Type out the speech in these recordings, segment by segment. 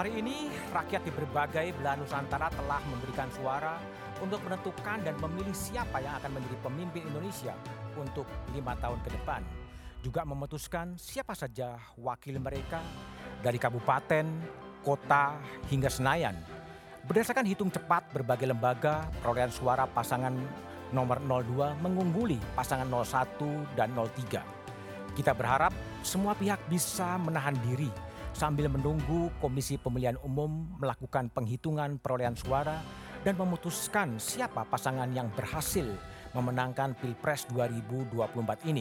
Hari ini rakyat di berbagai belahan Nusantara telah memberikan suara untuk menentukan dan memilih siapa yang akan menjadi pemimpin Indonesia untuk lima tahun ke depan. Juga memutuskan siapa saja wakil mereka dari kabupaten, kota, hingga Senayan. Berdasarkan hitung cepat berbagai lembaga, perolehan suara pasangan nomor 02 mengungguli pasangan 01 dan 03. Kita berharap semua pihak bisa menahan diri sambil menunggu Komisi Pemilihan Umum melakukan penghitungan perolehan suara dan memutuskan siapa pasangan yang berhasil memenangkan Pilpres 2024 ini.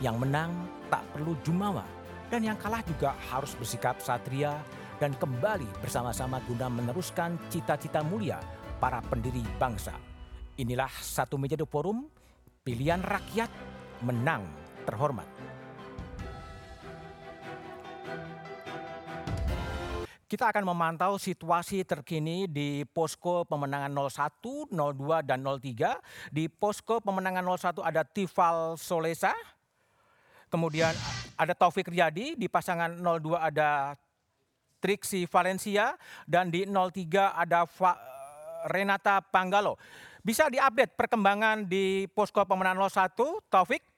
Yang menang tak perlu jumawa dan yang kalah juga harus bersikap satria dan kembali bersama-sama guna meneruskan cita-cita mulia para pendiri bangsa. Inilah satu meja The Forum, pilihan rakyat menang terhormat. Kita akan memantau situasi terkini di posko pemenangan 01, 02, dan 03. Di posko pemenangan 01 ada Tifal Solesa, kemudian ada Taufik Riyadi, di pasangan 02 ada Triksi Valencia, dan di 03 ada Fa Renata Panggalo. Bisa diupdate perkembangan di posko pemenangan 01, Taufik?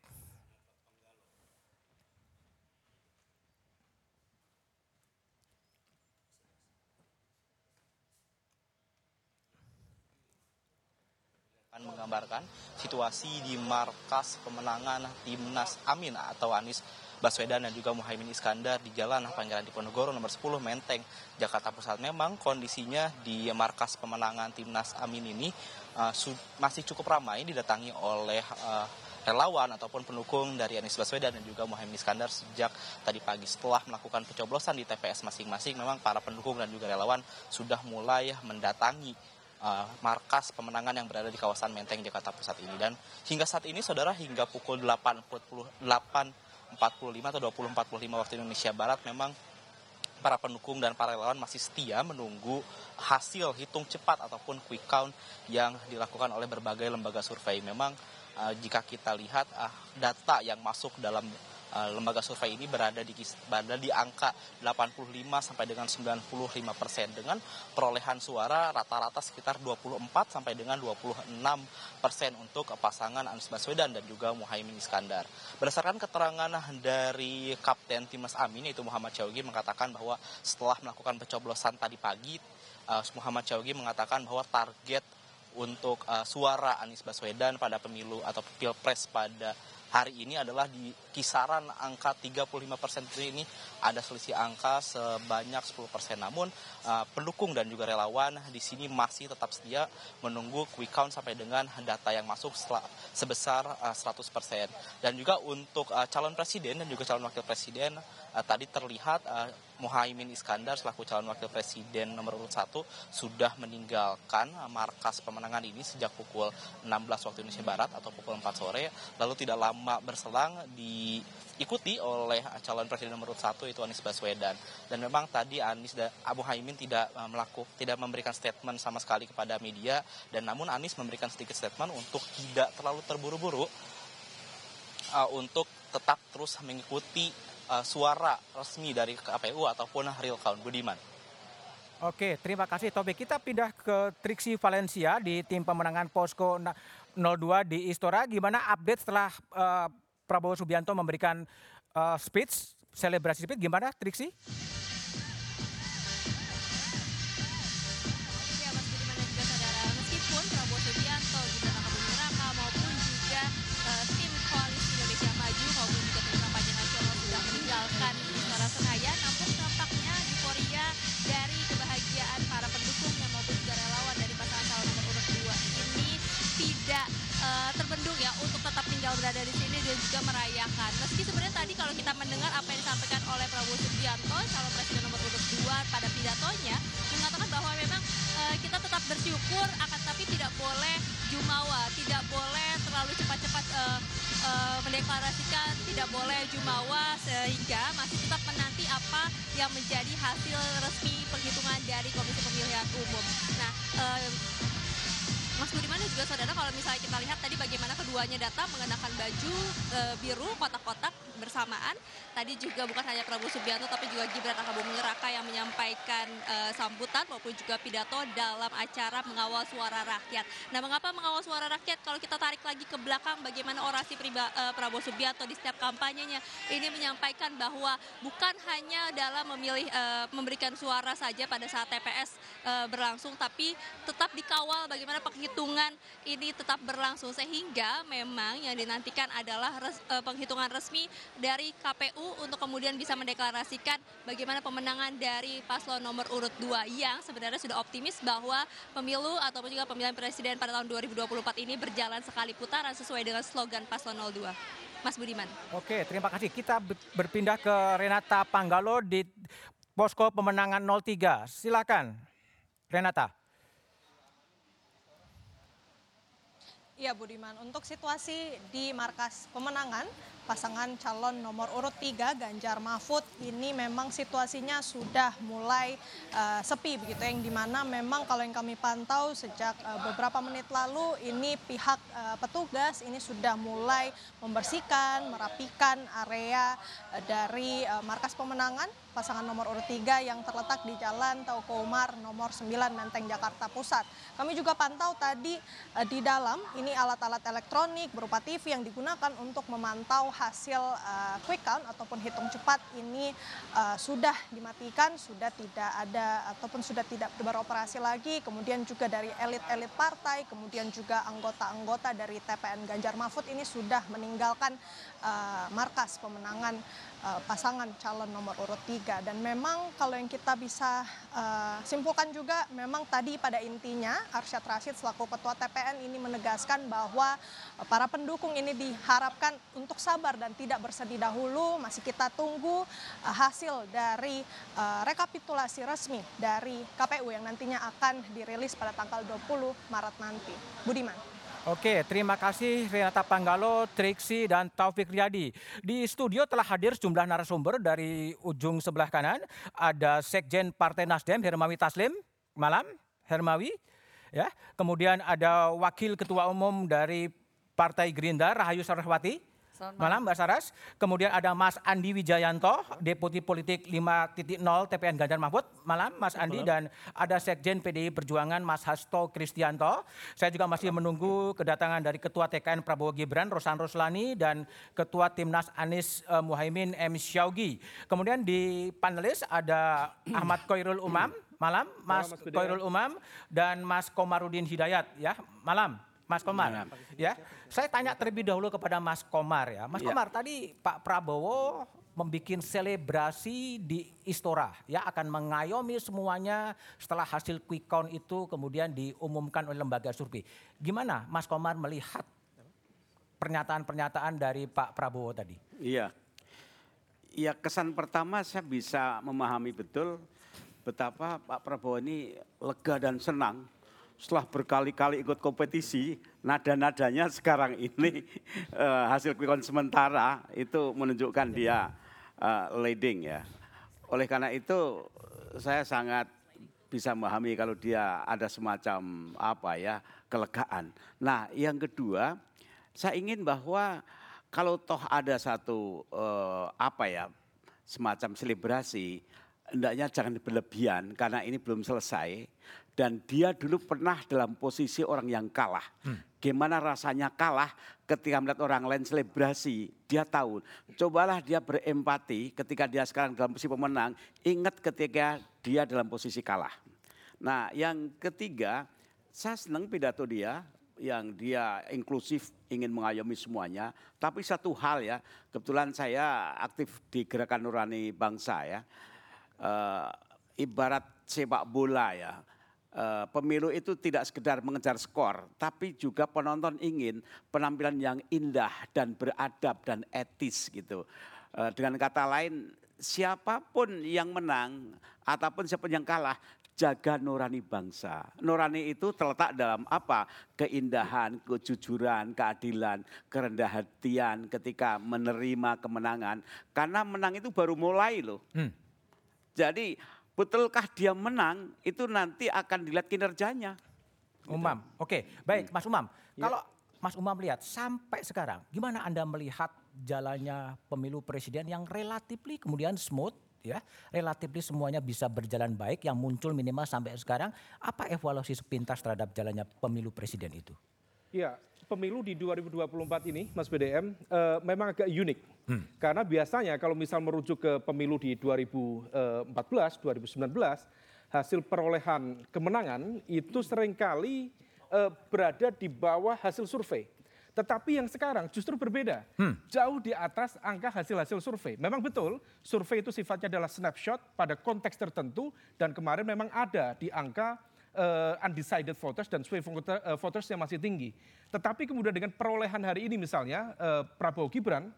akan menggambarkan situasi di markas pemenangan Timnas Amin atau Anies Baswedan dan juga Muhaimin Iskandar di Jalan Pangeran Diponegoro nomor 10 Menteng, Jakarta Pusat. Memang kondisinya di markas pemenangan Timnas Amin ini uh, masih cukup ramai didatangi oleh uh, relawan ataupun pendukung dari Anies Baswedan dan juga Muhaimin Iskandar sejak tadi pagi setelah melakukan pencoblosan di TPS masing-masing memang para pendukung dan juga relawan sudah mulai mendatangi uh, markas pemenangan yang berada di kawasan Menteng Jakarta Pusat ini dan hingga saat ini saudara hingga pukul 8.45 atau 20.45 waktu Indonesia Barat memang para pendukung dan para relawan masih setia menunggu hasil hitung cepat ataupun quick count yang dilakukan oleh berbagai lembaga survei. Memang uh, jika kita lihat uh, data yang masuk dalam lembaga survei ini berada di berada di angka 85 sampai dengan 95 persen dengan perolehan suara rata-rata sekitar 24 sampai dengan 26 persen untuk pasangan Anies Baswedan dan juga Muhaimin Iskandar. Berdasarkan keterangan dari Kapten Timnas Amin yaitu Muhammad Syawgi mengatakan bahwa setelah melakukan pencoblosan tadi pagi uh, Muhammad Syawgi mengatakan bahwa target untuk uh, suara Anies Baswedan pada pemilu atau pilpres pada hari ini adalah di kisaran angka 35 persen ini ada selisih angka sebanyak 10 persen. Namun uh, pendukung dan juga relawan di sini masih tetap setia menunggu quick count sampai dengan data yang masuk sebesar uh, 100 persen. Dan juga untuk uh, calon presiden dan juga calon wakil presiden tadi terlihat uh, Muhaimin Iskandar selaku calon wakil presiden nomor urut 1 sudah meninggalkan markas pemenangan ini sejak pukul 16 waktu Indonesia Barat atau pukul 4 sore. Lalu tidak lama berselang diikuti oleh calon presiden nomor urut 1 itu Anies Baswedan. Dan memang tadi Anies dan Abu Haimin tidak melakukan tidak memberikan statement sama sekali kepada media dan namun Anies memberikan sedikit statement untuk tidak terlalu terburu-buru uh, untuk tetap terus mengikuti suara resmi dari KPU ataupun real count Budiman. Oke, terima kasih Tobik. Kita pindah ke Triksi Valencia di tim pemenangan Posko 02 di Istora. Gimana update setelah uh, Prabowo Subianto memberikan uh, speech, selebrasi speech, gimana Triksi? Berada di sini dan juga merayakan. Meski sebenarnya tadi kalau kita mendengar apa yang disampaikan oleh Prabowo Subianto, calon presiden nomor urut 2 pada pidatonya, mengatakan bahwa memang e, kita tetap bersyukur akan tapi tidak boleh jumawa, tidak boleh terlalu cepat-cepat e, e, mendeklarasikan, tidak boleh jumawa sehingga masih tetap menanti apa yang menjadi hasil resmi penghitungan dari Komisi Pemilihan Umum. Nah, Mas Budiman dan juga saudara kalau misalnya kita lihat tadi bagaimana keduanya datang mengenakan baju e, biru kotak-kotak bersamaan. Tadi juga bukan hanya Prabowo Subianto tapi juga Gibran Raka Buming Raka yang menyampaikan e, sambutan maupun juga pidato dalam acara mengawal suara rakyat. Nah, mengapa mengawal suara rakyat? Kalau kita tarik lagi ke belakang bagaimana orasi priba, e, Prabowo Subianto di setiap kampanyenya ini menyampaikan bahwa bukan hanya dalam memilih e, memberikan suara saja pada saat TPS e, berlangsung tapi tetap dikawal bagaimana penghitungan ini tetap berlangsung sehingga memang yang dinantikan adalah res, e, penghitungan resmi dari KPU untuk kemudian bisa mendeklarasikan bagaimana pemenangan dari paslon nomor urut 2 yang sebenarnya sudah optimis bahwa pemilu ataupun juga pemilihan presiden pada tahun 2024 ini berjalan sekali putaran sesuai dengan slogan paslon 02. Mas Budiman. Oke, terima kasih. Kita berpindah ke Renata Panggalo di posko pemenangan 03. Silakan, Renata. Iya Budiman, untuk situasi di markas pemenangan pasangan calon nomor urut 3 Ganjar Mahfud ini memang situasinya sudah mulai uh, sepi begitu yang di mana memang kalau yang kami pantau sejak uh, beberapa menit lalu ini pihak uh, petugas ini sudah mulai membersihkan, merapikan area uh, dari uh, markas pemenangan pasangan nomor urut 3 yang terletak di Jalan Tauko Umar nomor 9 Menteng Jakarta Pusat. Kami juga pantau tadi di dalam ini alat-alat elektronik berupa TV yang digunakan untuk memantau hasil uh, quick count ataupun hitung cepat ini uh, sudah dimatikan, sudah tidak ada ataupun sudah tidak beroperasi lagi. Kemudian juga dari elit-elit partai, kemudian juga anggota-anggota dari TPN Ganjar Mahfud ini sudah meninggalkan uh, markas pemenangan pasangan calon nomor urut 3 dan memang kalau yang kita bisa uh, simpulkan juga memang tadi pada intinya Arsyad Rashid selaku ketua TPN ini menegaskan bahwa uh, para pendukung ini diharapkan untuk sabar dan tidak bersedih dahulu masih kita tunggu uh, hasil dari uh, rekapitulasi resmi dari KPU yang nantinya akan dirilis pada tanggal 20 Maret nanti. Budiman. Oke, terima kasih Renata Panggalo, Triksi, dan Taufik Riyadi. Di studio telah hadir sejumlah narasumber dari ujung sebelah kanan. Ada Sekjen Partai Nasdem, Hermawi Taslim. Malam, Hermawi. Ya, kemudian ada Wakil Ketua Umum dari Partai Gerindra, Rahayu Saraswati. Malam Mbak Saras. Kemudian ada Mas Andi Wijayanto, Deputi Politik 5.0 TPN Ganjar Mahfud. Malam Mas Andi dan ada Sekjen PDI Perjuangan Mas Hasto Kristianto. Saya juga masih menunggu kedatangan dari Ketua TKN Prabowo Gibran Rosan Roslani dan Ketua Timnas Anies uh, Muhaimin M. Syaugi. Kemudian di panelis ada Ahmad Koirul Umam. Malam Mas, Mas Koirul Umam dan Mas Komarudin Hidayat ya. Malam. Mas Komar. Ya, saya tanya terlebih dahulu kepada Mas Komar ya. Mas ya. Komar tadi Pak Prabowo membuat selebrasi di Istora ya akan mengayomi semuanya setelah hasil quick count itu kemudian diumumkan oleh lembaga survei. Gimana Mas Komar melihat pernyataan-pernyataan dari Pak Prabowo tadi? Iya. Ya kesan pertama saya bisa memahami betul betapa Pak Prabowo ini lega dan senang setelah berkali-kali ikut kompetisi, nada-nadanya sekarang ini uh, hasil quick sementara itu menunjukkan dia uh, leading ya. Oleh karena itu saya sangat bisa memahami kalau dia ada semacam apa ya kelegaan. Nah, yang kedua, saya ingin bahwa kalau toh ada satu uh, apa ya semacam selebrasi, hendaknya jangan berlebihan karena ini belum selesai dan dia dulu pernah dalam posisi orang yang kalah. Hmm. Gimana rasanya kalah ketika melihat orang lain selebrasi. Dia tahu, cobalah dia berempati ketika dia sekarang dalam posisi pemenang. Ingat ketika dia dalam posisi kalah. Nah yang ketiga, saya senang pidato dia yang dia inklusif ingin mengayomi semuanya. Tapi satu hal ya, kebetulan saya aktif di Gerakan Nurani Bangsa ya. Uh, ibarat sepak bola ya uh, pemilu itu tidak sekedar mengejar skor, tapi juga penonton ingin penampilan yang indah dan beradab dan etis gitu. Uh, dengan kata lain, siapa pun yang menang ataupun siapa pun yang kalah, jaga nurani bangsa. Nurani itu terletak dalam apa? Keindahan, kejujuran, keadilan, kerendah hatian ketika menerima kemenangan. Karena menang itu baru mulai loh. Hmm. Jadi betulkah dia menang itu nanti akan dilihat kinerjanya. Umam. Oke, baik Mas Umam. Ya. Kalau Mas Umam lihat sampai sekarang, gimana Anda melihat jalannya pemilu presiden yang relatif kemudian smooth ya, relatif semuanya bisa berjalan baik yang muncul minimal sampai sekarang, apa evaluasi sepintas terhadap jalannya pemilu presiden itu? Ya, pemilu di 2024 ini, Mas BDM, uh, eh, memang agak unik. Hmm. Karena biasanya kalau misal merujuk ke pemilu di 2014, 2019, hasil perolehan kemenangan itu sering kali uh, berada di bawah hasil survei. Tetapi yang sekarang justru berbeda, hmm. jauh di atas angka hasil-hasil survei. Memang betul, survei itu sifatnya adalah snapshot pada konteks tertentu dan kemarin memang ada di angka uh, undecided voters dan swing eh, voters yang masih tinggi. Tetapi kemudian dengan perolehan hari ini misalnya uh, Prabowo Gibran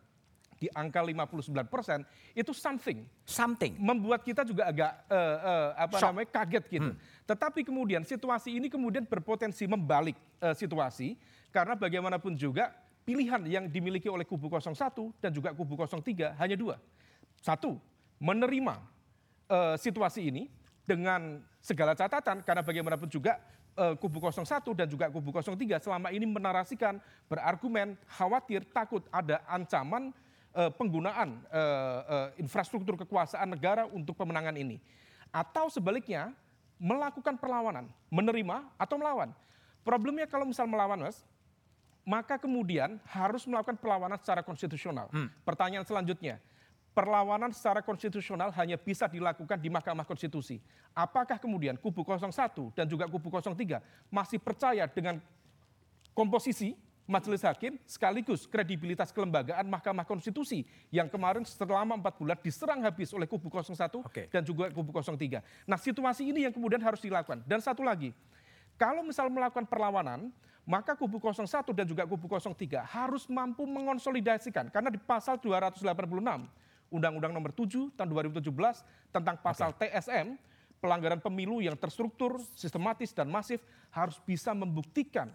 di angka 59 persen itu something, something membuat kita juga agak uh, uh, apa Shock. namanya kaget gitu. Hmm. Tetapi kemudian situasi ini kemudian berpotensi membalik uh, situasi karena bagaimanapun juga pilihan yang dimiliki oleh kubu 01 dan juga kubu 03 hanya dua. Satu, menerima uh, situasi ini dengan segala catatan karena bagaimanapun juga uh, kubu 01 dan juga kubu 03 selama ini menarasikan berargumen khawatir takut ada ancaman uh, penggunaan uh, infrastruktur kekuasaan negara untuk pemenangan ini. Atau sebaliknya melakukan perlawanan menerima atau melawan. Problemnya kalau misal melawan mas maka kemudian harus melakukan perlawanan secara konstitusional. Hmm. pertanyaan selanjutnya perlawanan secara konstitusional hanya bisa dilakukan di Mahkamah Konstitusi. Apakah kemudian kubu 01 dan juga kubu 03 masih percaya dengan komposisi majelis hakim sekaligus kredibilitas kelembagaan Mahkamah Konstitusi yang kemarin selama empat bulan diserang habis oleh kubu 01 okay. dan juga kubu 03. Nah situasi ini yang kemudian harus dilakukan. Dan satu lagi, kalau misal melakukan perlawanan, maka kubu 01 dan juga kubu 03 harus mampu mengonsolidasikan karena di pasal 286 Undang-Undang Nomor 7 tahun 2017 tentang pasal okay. TSM, pelanggaran pemilu yang terstruktur, sistematis dan masif harus bisa membuktikan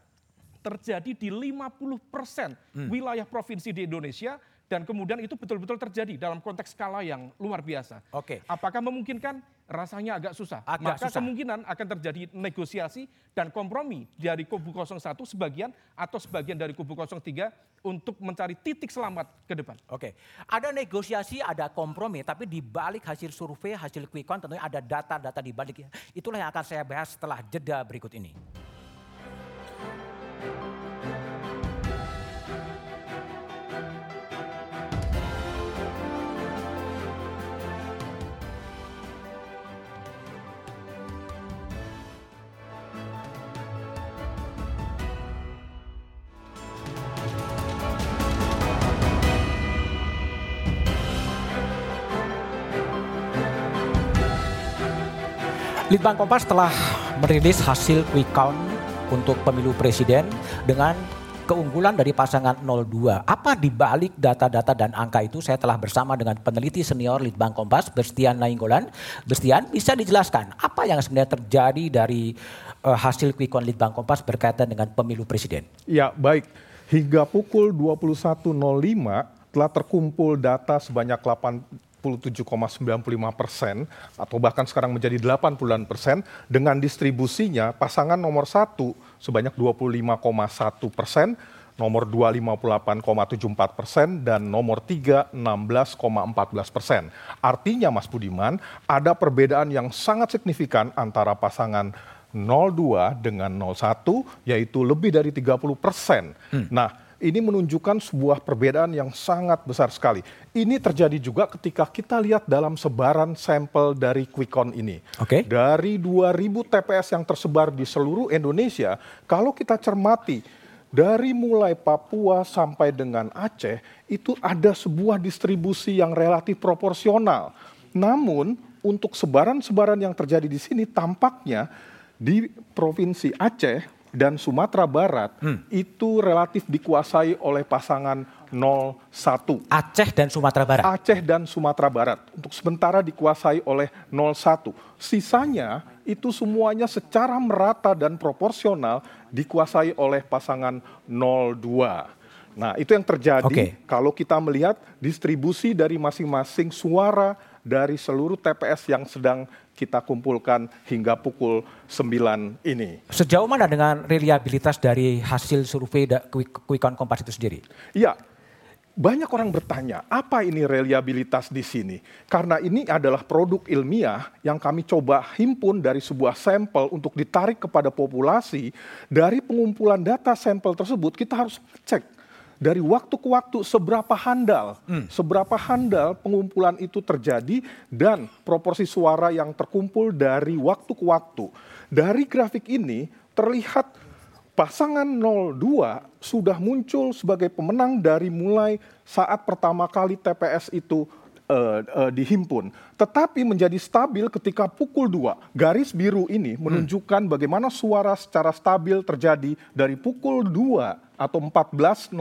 terjadi di 50 persen hmm. wilayah provinsi di Indonesia dan kemudian itu betul-betul terjadi dalam konteks skala yang luar biasa. Oke. Apakah memungkinkan? Rasanya agak susah. Agak Maka susah. kemungkinan akan terjadi negosiasi dan kompromi dari kubu 01 sebagian atau sebagian dari kubu 03 untuk mencari titik selamat ke depan. Oke. Ada negosiasi, ada kompromi, tapi di balik hasil survei, hasil quick count tentunya ada data-data di balik. Itulah yang akan saya bahas setelah jeda berikut ini. Litbang Kompas telah merilis hasil quick count untuk pemilu presiden dengan keunggulan dari pasangan 02. Apa dibalik data-data dan angka itu saya telah bersama dengan peneliti senior Litbang Kompas, Berstian Nainggolan. Berstian, bisa dijelaskan apa yang sebenarnya terjadi dari uh, hasil quick count Litbang Kompas berkaitan dengan pemilu presiden? Ya, baik. Hingga pukul 21.05 telah terkumpul data sebanyak 8 67,95 persen atau bahkan sekarang menjadi 80 persen dengan distribusinya pasangan nomor satu sebanyak 25,1 persen, nomor 2 58,74 persen, dan nomor 3 16,14 persen. Artinya Mas Budiman, ada perbedaan yang sangat signifikan antara pasangan 02 dengan 01, yaitu lebih dari 30 persen. Hmm. Nah, ini menunjukkan sebuah perbedaan yang sangat besar sekali. Ini terjadi juga ketika kita lihat dalam sebaran sampel dari Quickon ini. Oke. Okay. Dari 2000 TPS yang tersebar di seluruh Indonesia, kalau kita cermati dari mulai Papua sampai dengan Aceh itu ada sebuah distribusi yang relatif proporsional. Namun untuk sebaran-sebaran yang terjadi di sini tampaknya di provinsi Aceh dan Sumatera Barat hmm. itu relatif dikuasai oleh pasangan 01. Aceh dan Sumatera Barat. Aceh dan Sumatera Barat untuk sementara dikuasai oleh 01. Sisanya itu semuanya secara merata dan proporsional dikuasai oleh pasangan 02. Nah, itu yang terjadi okay. kalau kita melihat distribusi dari masing-masing suara dari seluruh TPS yang sedang kita kumpulkan hingga pukul 9 ini. Sejauh mana dengan reliabilitas dari hasil survei Quick Count Kompas itu sendiri? Iya, banyak orang bertanya, apa ini reliabilitas di sini? Karena ini adalah produk ilmiah yang kami coba himpun dari sebuah sampel untuk ditarik kepada populasi. Dari pengumpulan data sampel tersebut, kita harus cek dari waktu ke waktu seberapa handal, hmm. seberapa handal pengumpulan itu terjadi dan proporsi suara yang terkumpul dari waktu ke waktu. Dari grafik ini terlihat pasangan 02 sudah muncul sebagai pemenang dari mulai saat pertama kali TPS itu uh, uh, dihimpun. Tetapi menjadi stabil ketika pukul 2. Garis biru ini menunjukkan hmm. bagaimana suara secara stabil terjadi dari pukul 2 atau 14.00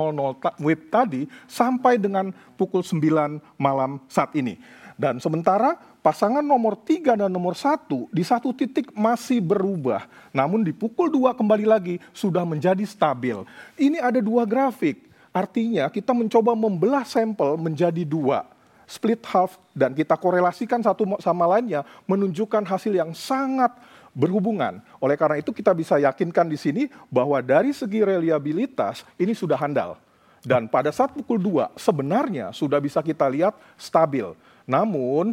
WIB tadi sampai dengan pukul 9 malam saat ini. Dan sementara pasangan nomor tiga dan nomor satu di satu titik masih berubah. Namun di pukul dua kembali lagi sudah menjadi stabil. Ini ada dua grafik. Artinya kita mencoba membelah sampel menjadi dua. Split half dan kita korelasikan satu sama lainnya menunjukkan hasil yang sangat berhubungan. Oleh karena itu kita bisa yakinkan di sini bahwa dari segi reliabilitas ini sudah handal. Dan pada saat pukul 2 sebenarnya sudah bisa kita lihat stabil. Namun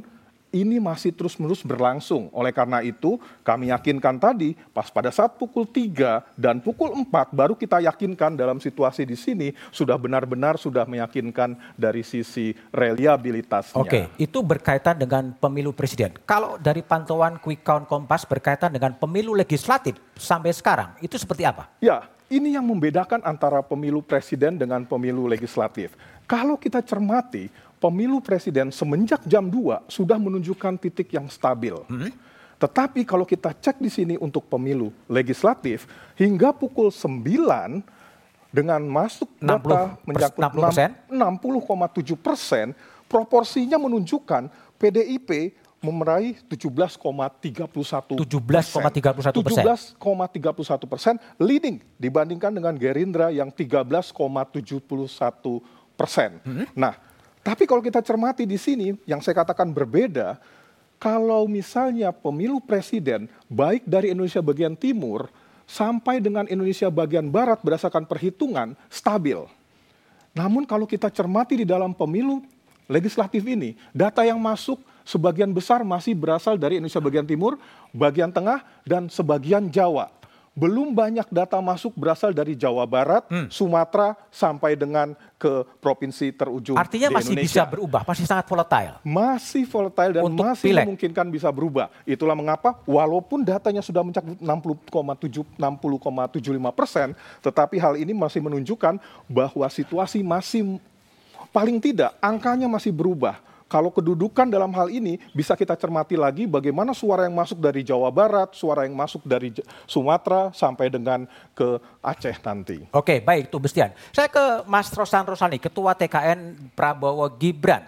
ini masih terus-menerus berlangsung. Oleh karena itu, kami yakinkan tadi, pas pada saat pukul 3 dan pukul 4, baru kita yakinkan dalam situasi di sini, sudah benar-benar sudah meyakinkan dari sisi reliabilitasnya. Oke, itu berkaitan dengan pemilu presiden. Kalau dari pantauan Quick Count Kompas berkaitan dengan pemilu legislatif sampai sekarang, itu seperti apa? Ya, ini yang membedakan antara pemilu presiden dengan pemilu legislatif. Kalau kita cermati, pemilu presiden semenjak jam 2 sudah menunjukkan titik yang stabil. Hmm? Tetapi kalau kita cek di sini untuk pemilu legislatif hingga pukul 9 dengan masuk 60, data mencakup 60,7 persen, proporsinya menunjukkan PDIP memeraih 17,31 17,31 persen. 17,31 persen leading dibandingkan dengan Gerindra yang 13,71 persen. Hmm? Nah, tapi kalau kita cermati di sini, yang saya katakan berbeda, kalau misalnya pemilu presiden baik dari Indonesia bagian timur sampai dengan Indonesia bagian barat berdasarkan perhitungan stabil. Namun kalau kita cermati di dalam pemilu legislatif ini, data yang masuk sebagian besar masih berasal dari Indonesia bagian timur, bagian tengah, dan sebagian Jawa belum banyak data masuk berasal dari Jawa Barat, hmm. Sumatera sampai dengan ke provinsi terujung Artinya di masih Indonesia. bisa berubah, masih sangat volatile. Masih volatile dan Untuk masih pilek. memungkinkan bisa berubah. Itulah mengapa walaupun datanya sudah mencakup 60,7 60,75 persen, tetapi hal ini masih menunjukkan bahwa situasi masih paling tidak angkanya masih berubah kalau kedudukan dalam hal ini bisa kita cermati lagi bagaimana suara yang masuk dari Jawa Barat, suara yang masuk dari Sumatera sampai dengan ke Aceh nanti. Oke, baik itu Bestian. Saya ke Mas Rosan Rosani, Ketua TKN Prabowo Gibran.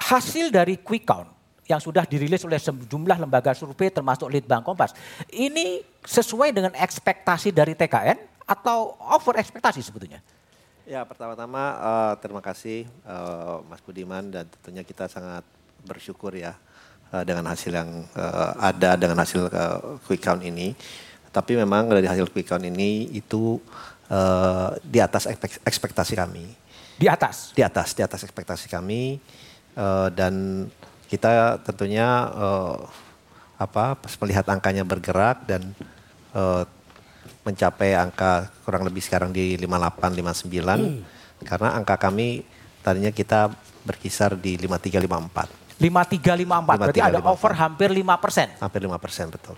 Hasil dari quick count yang sudah dirilis oleh sejumlah lembaga survei termasuk Litbang Kompas. Ini sesuai dengan ekspektasi dari TKN atau over ekspektasi sebetulnya? Ya pertama-tama uh, terima kasih uh, Mas Budiman dan tentunya kita sangat bersyukur ya uh, dengan hasil yang uh, ada dengan hasil uh, quick count ini. Tapi memang dari hasil quick count ini itu uh, di atas ekspektasi kami. Di atas? Di atas, di atas ekspektasi kami uh, dan kita tentunya uh, apa melihat angkanya bergerak dan uh, mencapai angka kurang lebih sekarang di 58 59 hmm. karena angka kami tadinya kita berkisar di 53 54. 53 54 berarti ada 54. over hampir 5 persen. Hampir 5 persen betul.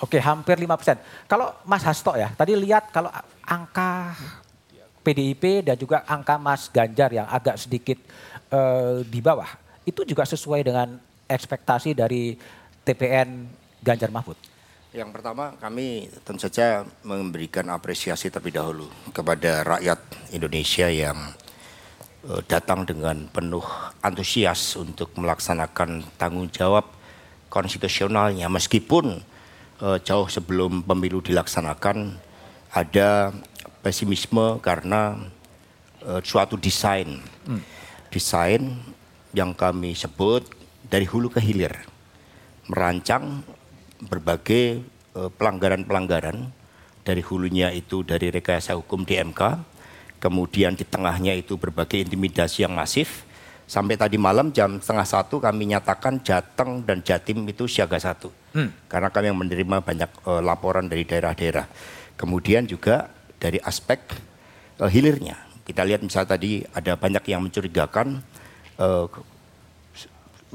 Oke hampir 5 persen. Kalau Mas Hasto ya tadi lihat kalau angka PDIP dan juga angka Mas Ganjar yang agak sedikit uh, di bawah itu juga sesuai dengan ekspektasi dari TPN Ganjar Mahfud. Yang pertama kami tentu saja memberikan apresiasi terlebih dahulu kepada rakyat Indonesia yang uh, datang dengan penuh antusias untuk melaksanakan tanggung jawab konstitusionalnya meskipun uh, jauh sebelum pemilu dilaksanakan ada pesimisme karena uh, suatu desain hmm. desain yang kami sebut dari hulu ke hilir merancang berbagai eh, pelanggaran-pelanggaran dari hulunya itu dari rekayasa hukum di MK, kemudian di tengahnya itu berbagai intimidasi yang masif. Sampai tadi malam jam setengah satu kami nyatakan Jateng dan Jatim itu siaga satu. Hmm. Karena kami yang menerima banyak uh, laporan dari daerah-daerah. Kemudian juga dari aspek uh, hilirnya. Kita lihat misalnya tadi ada banyak yang mencurigakan uh,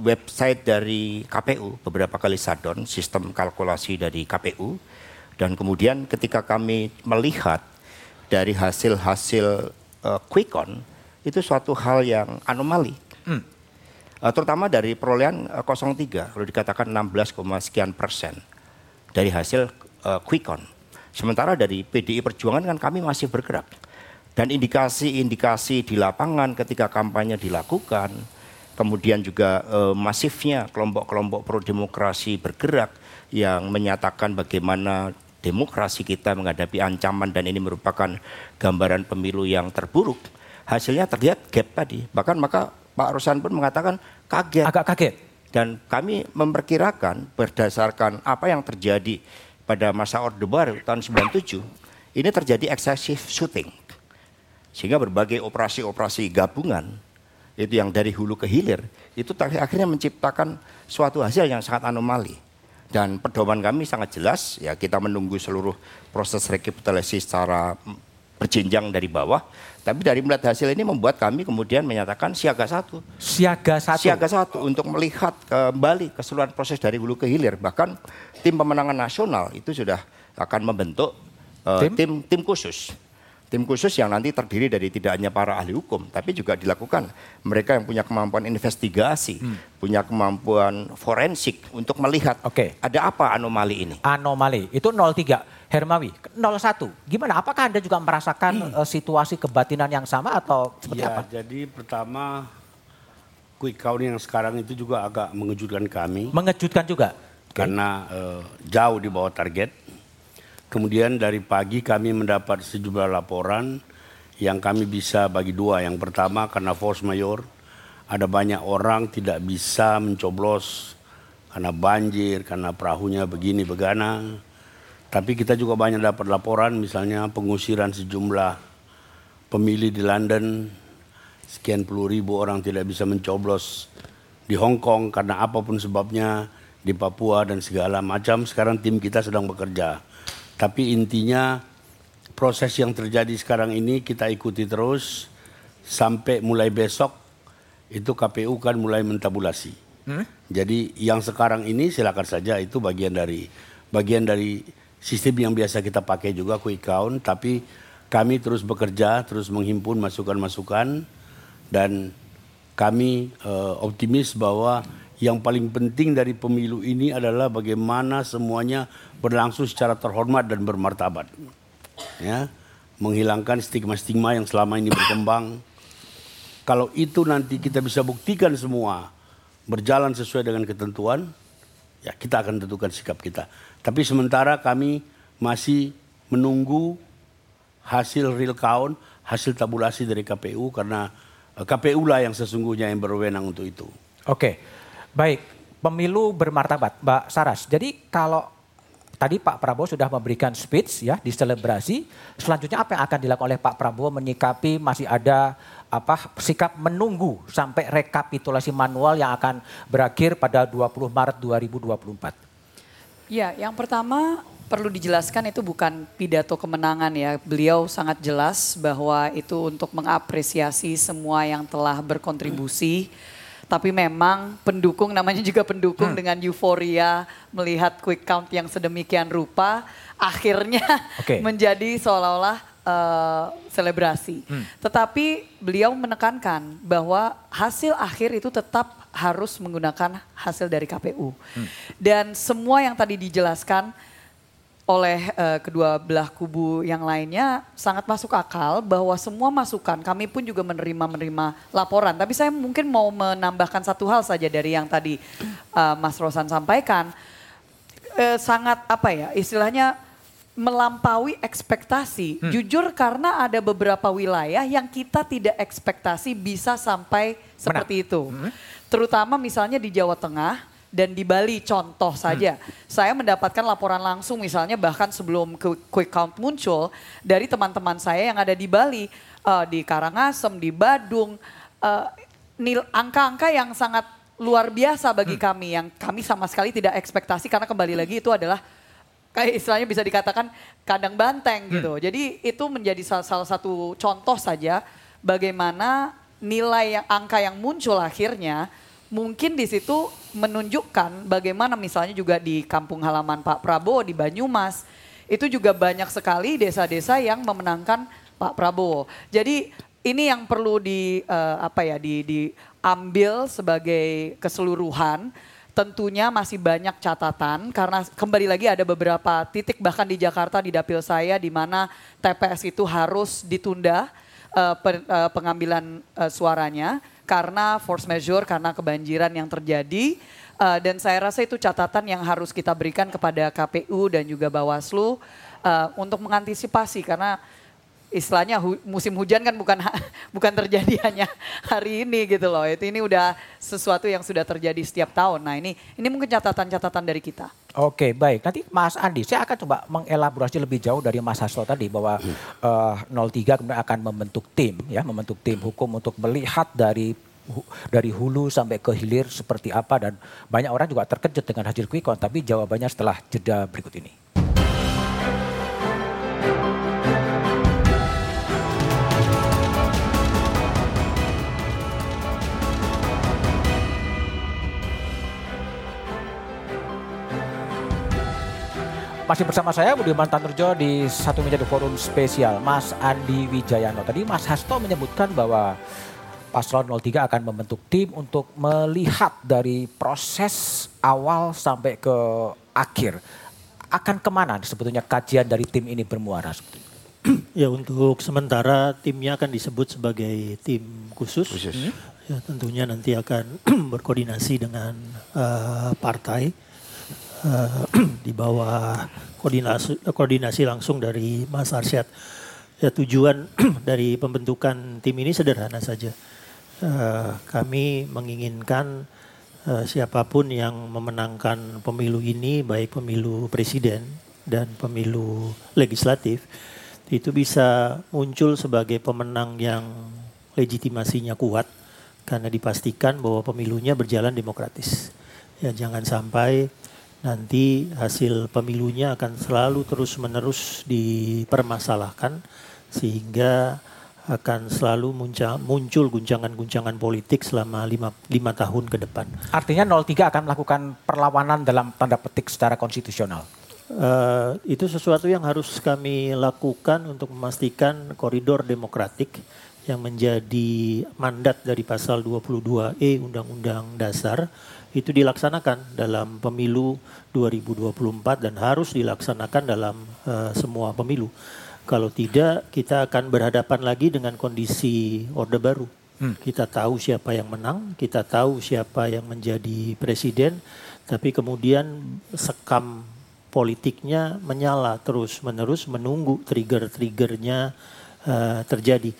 website dari KPU beberapa kali sadon sistem kalkulasi dari KPU dan kemudian ketika kami melihat dari hasil-hasil uh, quick count itu suatu hal yang anomali. Hmm. Uh, terutama dari perolehan uh, 03 kalau dikatakan 16, sekian persen dari hasil uh, quick count. Sementara dari PDI Perjuangan kan kami masih bergerak. Dan indikasi-indikasi di lapangan ketika kampanye dilakukan, kemudian juga uh, masifnya kelompok-kelompok pro demokrasi bergerak yang menyatakan bagaimana demokrasi kita menghadapi ancaman dan ini merupakan gambaran pemilu yang terburuk. Hasilnya terlihat gap tadi. Bahkan maka Pak Rosan pun mengatakan kaget. Agak kaget. Dan kami memperkirakan berdasarkan apa yang terjadi pada masa Orde Baru tahun 97, ini terjadi excessive shooting. Sehingga berbagai operasi-operasi gabungan itu yang dari hulu ke hilir itu akhirnya menciptakan suatu hasil yang sangat anomali. Dan pedoman kami sangat jelas, ya kita menunggu seluruh proses rekapitulasi secara berjenjang dari bawah. Tapi dari melihat hasil ini membuat kami kemudian menyatakan siaga satu. Siaga satu? Siaga satu untuk melihat kembali keseluruhan proses dari hulu ke hilir. Bahkan tim pemenangan nasional itu sudah akan membentuk uh, tim? tim tim khusus tim khusus yang nanti terdiri dari tidak hanya para ahli hukum, tapi juga dilakukan mereka yang punya kemampuan investigasi, hmm. punya kemampuan forensik untuk melihat okay. ada apa anomali ini. Anomali itu 03. Hermawi 01. Gimana? Apakah Anda juga merasakan hmm. uh, situasi kebatinan yang sama atau seperti ya, apa? Jadi pertama quick count yang sekarang itu juga agak mengejutkan kami. Mengejutkan juga. Karena uh, jauh di bawah target Kemudian dari pagi kami mendapat sejumlah laporan yang kami bisa bagi dua. Yang pertama karena force mayor, ada banyak orang tidak bisa mencoblos karena banjir, karena perahunya begini begana. Tapi kita juga banyak dapat laporan misalnya pengusiran sejumlah pemilih di London, sekian puluh ribu orang tidak bisa mencoblos di Hong Kong karena apa pun sebabnya di Papua dan segala macam. Sekarang tim kita sedang bekerja tapi intinya proses yang terjadi sekarang ini kita ikuti terus sampai mulai besok itu KPU kan mulai mentabulasi. Hmm? Jadi yang sekarang ini silakan saja itu bagian dari bagian dari sistem yang biasa kita pakai juga quick count tapi kami terus bekerja, terus menghimpun masukan-masukan dan kami uh, optimis bahwa yang paling penting dari pemilu ini adalah bagaimana semuanya berlangsung secara terhormat dan bermartabat. Ya, menghilangkan stigma-stigma yang selama ini berkembang. Kalau itu nanti kita bisa buktikan semua berjalan sesuai dengan ketentuan, ya kita akan tentukan sikap kita. Tapi sementara kami masih menunggu hasil real count, hasil tabulasi dari KPU karena eh, KPU lah yang sesungguhnya yang berwenang untuk itu. Oke. Baik, pemilu bermartabat, Mbak Saras. Jadi kalau tadi Pak Prabowo sudah memberikan speech ya di selebrasi, selanjutnya apa yang akan dilakukan oleh Pak Prabowo menyikapi masih ada apa sikap menunggu sampai rekapitulasi manual yang akan berakhir pada 20 Maret 2024? Ya, yang pertama perlu dijelaskan itu bukan pidato kemenangan ya. Beliau sangat jelas bahwa itu untuk mengapresiasi semua yang telah berkontribusi. Hmm tapi memang pendukung namanya juga pendukung hmm. dengan euforia melihat quick count yang sedemikian rupa akhirnya okay. menjadi seolah-olah uh, selebrasi. Hmm. Tetapi beliau menekankan bahwa hasil akhir itu tetap harus menggunakan hasil dari KPU. Hmm. Dan semua yang tadi dijelaskan oleh uh, kedua belah kubu yang lainnya sangat masuk akal bahwa semua masukan kami pun juga menerima menerima laporan. Tapi saya mungkin mau menambahkan satu hal saja dari yang tadi uh, Mas Rosan sampaikan. Uh, sangat apa ya istilahnya melampaui ekspektasi. Hmm. Jujur karena ada beberapa wilayah yang kita tidak ekspektasi bisa sampai seperti itu. Hmm. Terutama misalnya di Jawa Tengah dan di Bali contoh saja. Saya mendapatkan laporan langsung misalnya bahkan sebelum quick count muncul dari teman-teman saya yang ada di Bali, eh, di Karangasem, di Badung, nil angka-angka yang sangat luar biasa bagi kami yang kami sama sekali tidak ekspektasi karena kembali lagi itu adalah kayak istilahnya bisa dikatakan kandang banteng gitu. Jadi itu menjadi salah, salah satu contoh saja bagaimana nilai yang angka yang muncul akhirnya mungkin di situ menunjukkan bagaimana misalnya juga di kampung halaman Pak Prabowo di Banyumas itu juga banyak sekali desa-desa yang memenangkan Pak Prabowo. Jadi ini yang perlu di eh, apa ya di diambil sebagai keseluruhan tentunya masih banyak catatan karena kembali lagi ada beberapa titik bahkan di Jakarta di dapil saya di mana TPS itu harus ditunda eh, per- eh, pengambilan eh, suaranya karena force majeure karena kebanjiran yang terjadi. Eh, dan saya rasa itu catatan yang harus kita berikan kepada KPU dan juga Bawaslu eh, untuk mengantisipasi. Karena istilahnya hu- musim hujan kan bukan ha- bukan terjadi hanya hari ini gitu loh. Itu ini udah sesuatu yang sudah terjadi setiap tahun. Nah, ini ini mungkin catatan-catatan dari kita. Oke, baik. Nanti Mas Andi, saya akan coba mengelaborasi lebih jauh dari Mas Hasto tadi bahwa eh, 03 kemudian akan membentuk tim, ya, membentuk tim hukum untuk melihat dari dari hulu sampai ke hilir seperti apa dan banyak orang juga terkejut dengan hasil quick count, tapi jawabannya setelah jeda berikut ini. Masih bersama saya Budiman Tanurjo di satu meja The forum spesial Mas Andi Wijayano. Tadi Mas Hasto menyebutkan bahwa Paslon 03 akan membentuk tim untuk melihat dari proses awal sampai ke akhir. Akan ke mana sebetulnya kajian dari tim ini bermuara? sebetulnya? Ya untuk sementara timnya akan disebut sebagai tim khusus. Ya tentunya nanti akan berkoordinasi dengan eh, partai eh, di bawah koordinasi koordinasi langsung dari Mas Arsyad. Ya tujuan dari pembentukan tim ini sederhana saja. Eh, kami menginginkan eh, siapa pun yang memenangkan pemilu ini baik pemilu presiden dan pemilu legislatif itu bisa muncul sebagai pemenang yang legitimasinya kuat karena dipastikan bahwa pemilunya berjalan demokratis. Ya jangan sampai nanti hasil pemilunya akan selalu terus-menerus dipermasalahkan sehingga akan selalu muncul, muncul guncangan-guncangan politik selama lima, lima tahun ke depan. Artinya 03 akan melakukan perlawanan dalam tanda petik secara konstitusional. Eh, itu sesuatu yang harus kami lakukan untuk memastikan koridor demokratik yang menjadi mandat dari pasal 22E Undang-Undang Dasar itu dilaksanakan dalam pemilu 2024 dan harus dilaksanakan dalam eh, semua pemilu. Kalau tidak kita akan berhadapan lagi dengan kondisi Orde Baru. Kita tahu siapa yang menang, kita tahu siapa yang menjadi presiden, tapi kemudian sekam politiknya menyala terus menerus menunggu trigger-triggernya eh, terjadi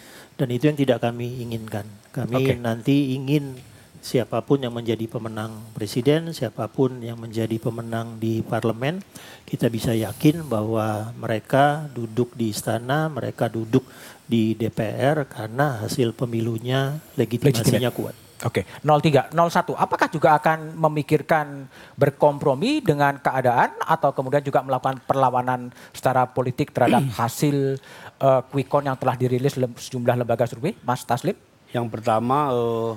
dan itu yang tidak kami inginkan. Kami Oke. nanti ingin siapa pun yang menjadi pemenang presiden, siapa pun yang menjadi pemenang di parlemen, kita bisa yakin bahwa mereka duduk di istana, mereka duduk di DPR karena hasil pemilunya legitimasinya kuat. Oke, 03, 01. Apakah juga akan memikirkan berkompromi dengan keadaan atau kemudian juga melakukan perlawanan secara politik terhadap hasil eh, quick count yang telah dirilis sejumlah lembaga survei, Mas Taslim? Yang pertama, eh,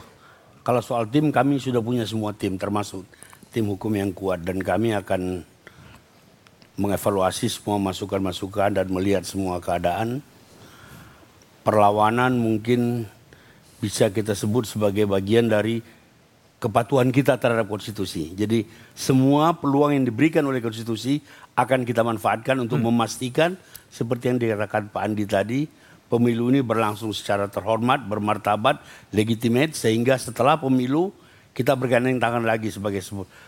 kalau soal tim kami sudah punya semua tim, termasuk tim hukum yang kuat dan kami akan mengevaluasi semua masukan-masukan dan melihat semua keadaan. Perlawanan mungkin bisa kita sebut sebagai bagian dari kepatuhan kita terhadap konstitusi. Jadi semua peluang yang diberikan oleh konstitusi akan kita manfaatkan untuk memastikan seperti yang dikatakan Pak Andi tadi, pemilu ini berlangsung secara terhormat, bermartabat, legitimate sehingga setelah pemilu kita bergandeng tangan lagi sebagai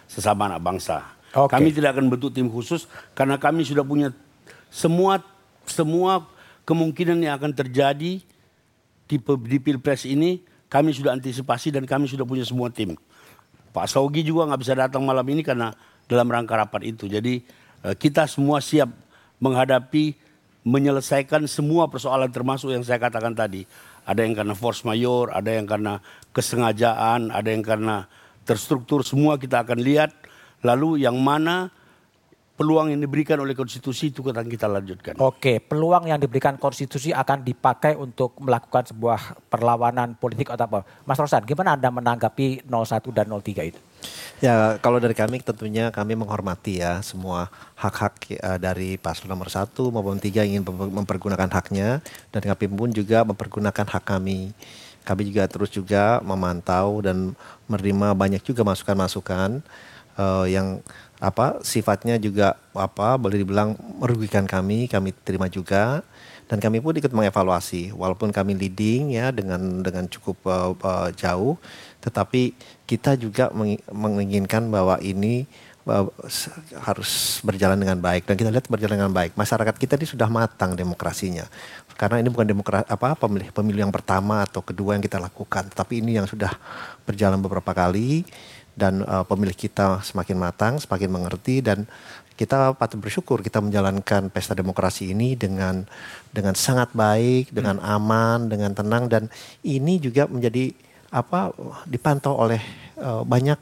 sesama anak bangsa. Oke. Kami tidak akan bentuk tim khusus karena kami sudah punya semua semua kemungkinan yang akan terjadi di, di pilpres ini kami sudah antisipasi dan kami sudah punya semua tim. Pak Sogi juga nggak bisa datang malam ini karena dalam rangka rapat itu. Jadi eh, kita semua siap menghadapi menyelesaikan semua persoalan termasuk yang saya katakan tadi. Ada yang karena force mayor, ada yang karena kesengajaan, ada yang karena terstruktur. Semua kita akan lihat. Lalu yang mana peluang yang diberikan oleh konstitusi itu akan kita lanjutkan. Oke, peluang yang diberikan konstitusi akan dipakai untuk melakukan sebuah perlawanan politik atau apa? Mas Rosan, gimana Anda menanggapi 01 dan 03 itu? Ya, kalau dari kami tentunya kami menghormati ya semua hak-hak uh, dari paslon nomor satu maupun tiga ingin mempergunakan haknya dan kami pun juga mempergunakan hak kami. Kami juga terus juga memantau dan menerima banyak juga masukan-masukan uh, yang apa sifatnya juga apa boleh dibilang merugikan kami kami terima juga. Dan kami pun ikut mengevaluasi. Walaupun kami leading ya dengan dengan cukup uh, uh, jauh tetapi kita juga menginginkan bahwa ini uh, harus berjalan dengan baik. Dan kita lihat berjalan dengan baik. Masyarakat kita ini sudah matang demokrasinya. Karena ini bukan demokrasi apa pemilih pemilu yang pertama atau kedua yang kita lakukan. Tapi ini yang sudah berjalan beberapa kali dan uh, pemilih kita semakin matang, semakin mengerti dan kita patut bersyukur kita menjalankan pesta demokrasi ini dengan dengan sangat baik, dengan hmm. aman, dengan tenang dan ini juga menjadi apa dipantau oleh uh, banyak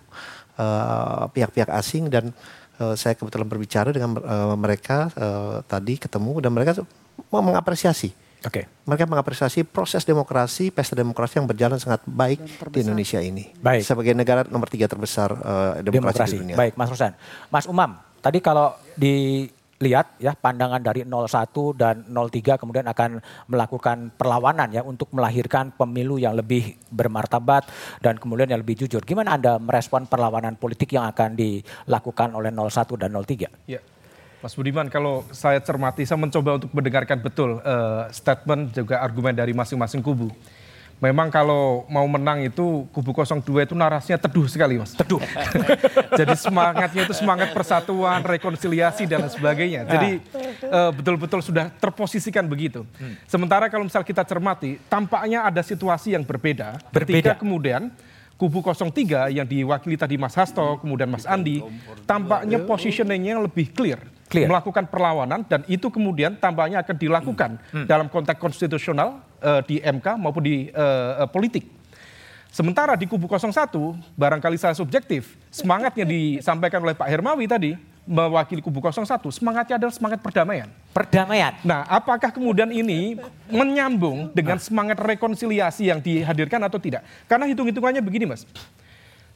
uh, pihak-pihak uh, asing dan uh, saya kebetulan berbicara dengan uh, mereka uh, tadi ketemu dan mereka mengapresiasi Oke. Okay. Mereka mengapresiasi proses demokrasi, pesta demokrasi yang berjalan sangat baik di Indonesia ini. Baik. Sebagai negara nomor tiga terbesar uh, demokrasi, demokrasi di dunia. Baik, Mas Rosan. Mas Umam, tadi kalau dilihat ya pandangan dari 01 dan 03 kemudian akan melakukan perlawanan ya untuk melahirkan pemilu yang lebih bermartabat dan kemudian yang lebih jujur. Gimana Anda merespon perlawanan politik yang akan dilakukan oleh 01 dan 03? Ya. Mas Budiman, kalau saya cermati, saya mencoba untuk mendengarkan betul uh, statement juga argumen dari masing-masing kubu. Memang kalau mau menang itu kubu 02 itu narasinya teduh sekali mas. Teduh. Jadi semangatnya itu semangat persatuan, rekonsiliasi dan sebagainya. Jadi uh, betul-betul sudah terposisikan begitu. Hmm. Sementara kalau misal kita cermati, tampaknya ada situasi yang berbeda. Berbeda. Ketika kemudian kubu 03 yang diwakili tadi Mas Hasto, kemudian Mas Andi, tampaknya positioningnya lebih clear Clear. melakukan perlawanan dan itu kemudian tampaknya akan dilakukan hmm. Hmm. dalam konteks konstitusional uh, di MK maupun di uh, uh, politik. Sementara di kubu 01 barangkali saya subjektif, semangatnya disampaikan oleh Pak Hermawi tadi mewakili kubu 01, semangatnya adalah semangat perdamaian. Perdamaian. Nah, apakah kemudian ini menyambung dengan semangat rekonsiliasi yang dihadirkan atau tidak? Karena hitung-hitungannya begini, Mas.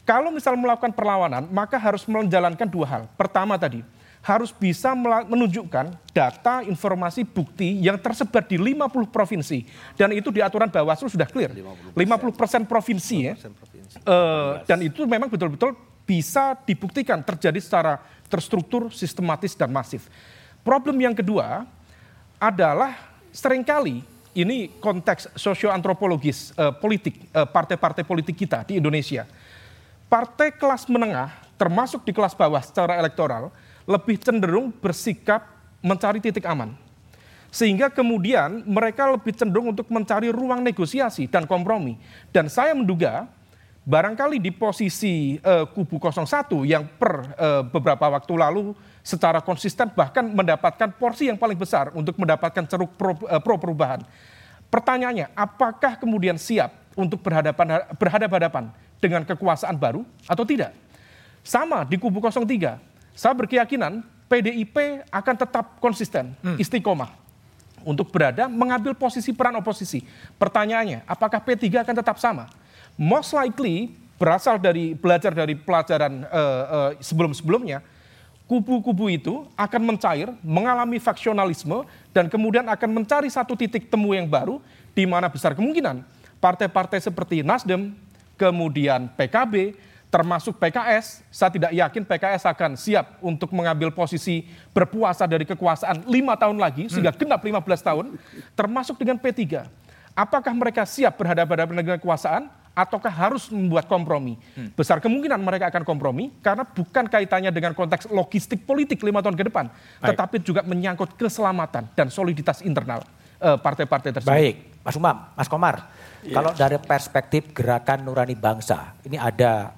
Kalau misal melakukan perlawanan, maka harus menjalankan dua hal. Pertama tadi, harus bisa menunjukkan data, informasi, bukti yang tersebar di 50 provinsi. Dan itu di aturan Bawaslu sudah clear. 50 persen provinsi ya. Uh, dan itu memang betul-betul bisa dibuktikan terjadi secara terstruktur, sistematis, dan masif. Problem yang kedua adalah sering kali ini konteks sosioantropologis uh, politik, uh, partai-partai politik kita di Indonesia. Partai kelas menengah, termasuk di kelas bawah secara elektoral, lebih cenderung bersikap mencari titik aman. Sehingga kemudian mereka lebih cenderung untuk mencari ruang negosiasi dan kompromi. Dan saya menduga barangkali di posisi uh, kubu 01 yang per uh, beberapa waktu lalu secara konsisten bahkan mendapatkan porsi yang paling besar untuk mendapatkan ceruk pro, uh, pro perubahan. Pertanyaannya, apakah kemudian siap untuk berhadapan berhadapan dengan kekuasaan baru atau tidak? Sama di kubu 03 saya berkeyakinan PDIP akan tetap konsisten, hmm. istiqomah untuk berada mengambil posisi peran oposisi. Pertanyaannya, apakah P3 akan tetap sama? Most likely berasal dari belajar dari pelajaran uh, uh, sebelum-sebelumnya, kubu-kubu itu akan mencair, mengalami faksionalisme, dan kemudian akan mencari satu titik temu yang baru, di mana besar kemungkinan partai-partai seperti Nasdem, kemudian PKB, termasuk PKS, saya tidak yakin PKS akan siap untuk mengambil posisi berpuasa dari kekuasaan lima tahun lagi, sehingga hmm. genap 15 tahun, termasuk dengan P3. Apakah mereka siap berhadapan-hadapan dengan kekuasaan, ataukah harus membuat kompromi? Hmm. Besar kemungkinan mereka akan kompromi karena bukan kaitannya dengan konteks logistik politik lima tahun ke depan, Baik. tetapi juga menyangkut keselamatan dan soliditas internal eh, partai-partai uh, tersebut. Baik, Mas Umam, Mas Komar, ya. kalau dari perspektif gerakan nurani bangsa, ini ada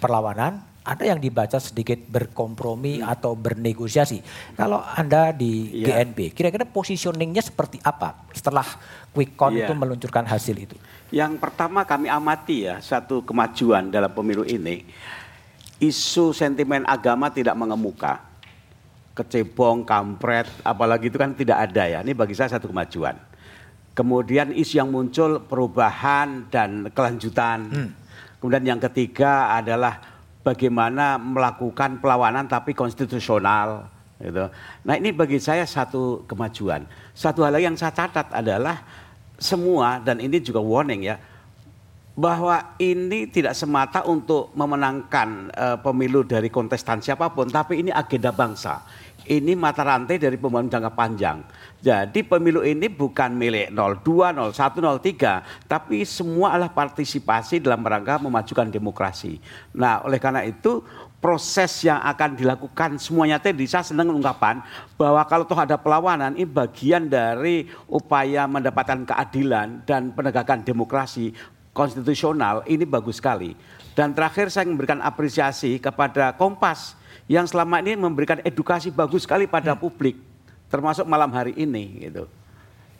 perlawanan, ada yang dibaca sedikit berkompromi hmm. atau bernegosiasi. Kalau Anda di ya. GNB, kira-kira positioningnya seperti apa setelah quick count ya. itu meluncurkan hasil itu? Yang pertama kami amati ya satu kemajuan dalam pemilu ini, isu sentimen agama tidak mengemuka. Kecebong, kampret, apalagi itu kan tidak ada ya. Ini bagi saya satu kemajuan. Kemudian isu yang muncul perubahan dan kelanjutan. Hmm. Kemudian yang ketiga adalah bagaimana melakukan perlawanan tapi konstitusional. Gitu. Nah ini bagi saya satu kemajuan. Satu hal yang saya catat adalah semua dan ini juga warning ya bahwa ini tidak semata untuk memenangkan uh, pemilu dari kontestan siapa pun tapi ini agenda bangsa. Ini mata rantai dari pembangunan jangka panjang. Jadi pemilu ini bukan milik 02, 01, 03, tapi semua adalah partisipasi dalam rangka memajukan demokrasi. Nah, oleh karena itu proses yang akan dilakukan semuanya tadi saya senang ungkapan bahwa kalau toh ada perlawanan ini bagian dari upaya mendapatkan keadilan dan penegakan demokrasi konstitusional ini bagus sekali. Dan terakhir saya memberikan apresiasi kepada Kompas yang selama ini memberikan edukasi bagus sekali pada hmm. publik termasuk malam hari ini gitu.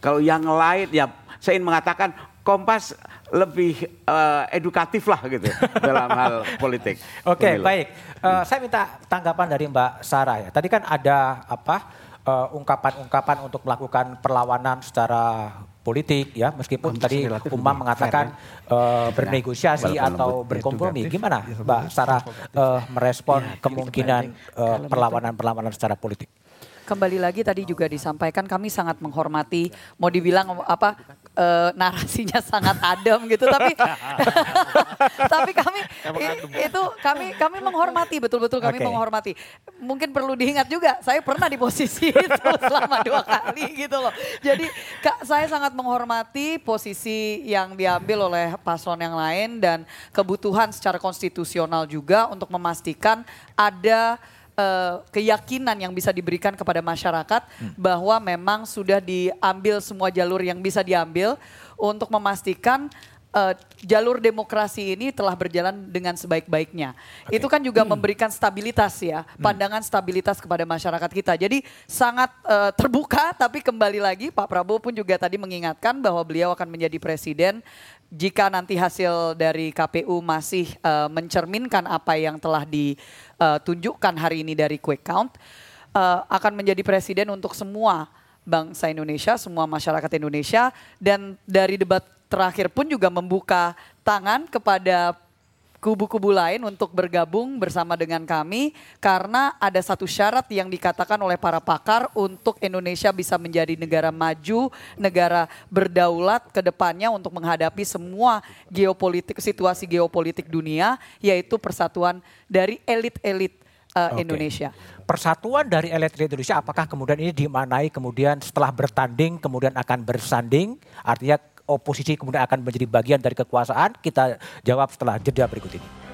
Kalau yang lain ya saya ingin mengatakan Kompas lebih uh, edukatif lah gitu dalam hal politik. Oke, okay, baik. Uh, saya minta tanggapan dari Mbak Sarah ya. Tadi kan ada apa ungkapan-ungkapan uh, untuk melakukan perlawanan secara politik ya meskipun tadi Umam mengatakan uh, bernegosiasi atau berkompromi. gimana Mbak Sarah uh, merespon ya, kemungkinan perlawanan-perlawanan secara politik kembali lagi tadi juga disampaikan kami sangat menghormati mau dibilang apa uh, narasinya sangat adem gitu tapi tapi kami itu kami kami menghormati betul-betul kami okay. menghormati. Mungkin perlu diingat juga saya pernah di posisi itu selama dua kali gitu loh. Jadi kak, saya sangat menghormati posisi yang diambil oleh paslon yang lain dan kebutuhan secara konstitusional juga untuk memastikan ada uh, keyakinan yang bisa diberikan kepada masyarakat hmm. bahwa memang sudah diambil semua jalur yang bisa diambil untuk memastikan uh, jalur demokrasi ini telah berjalan dengan sebaik-baiknya. Okay. Itu kan juga hmm. memberikan stabilitas ya, hmm. pandangan stabilitas kepada masyarakat kita. Jadi sangat uh, terbuka, tapi kembali lagi Pak Prabowo pun juga tadi mengingatkan bahwa beliau akan menjadi presiden jika nanti hasil dari KPU masih uh, mencerminkan apa yang telah ditunjukkan hari ini dari quick count, uh, akan menjadi presiden untuk semua bangsa Indonesia, semua masyarakat Indonesia, dan dari debat terakhir pun juga membuka tangan kepada kubu-kubu lain untuk bergabung bersama dengan kami karena ada satu syarat yang dikatakan oleh para pakar untuk Indonesia bisa menjadi negara maju, negara berdaulat ke depannya untuk menghadapi semua geopolitik situasi geopolitik dunia yaitu persatuan dari elit-elit uh, okay. Indonesia. Persatuan dari elit-elit Indonesia apakah kemudian ini dimanai kemudian setelah bertanding kemudian akan bersanding artinya oposisi kemudian akan menjadi bagian dari kekuasaan? Kita jawab setelah jeda berikut ini.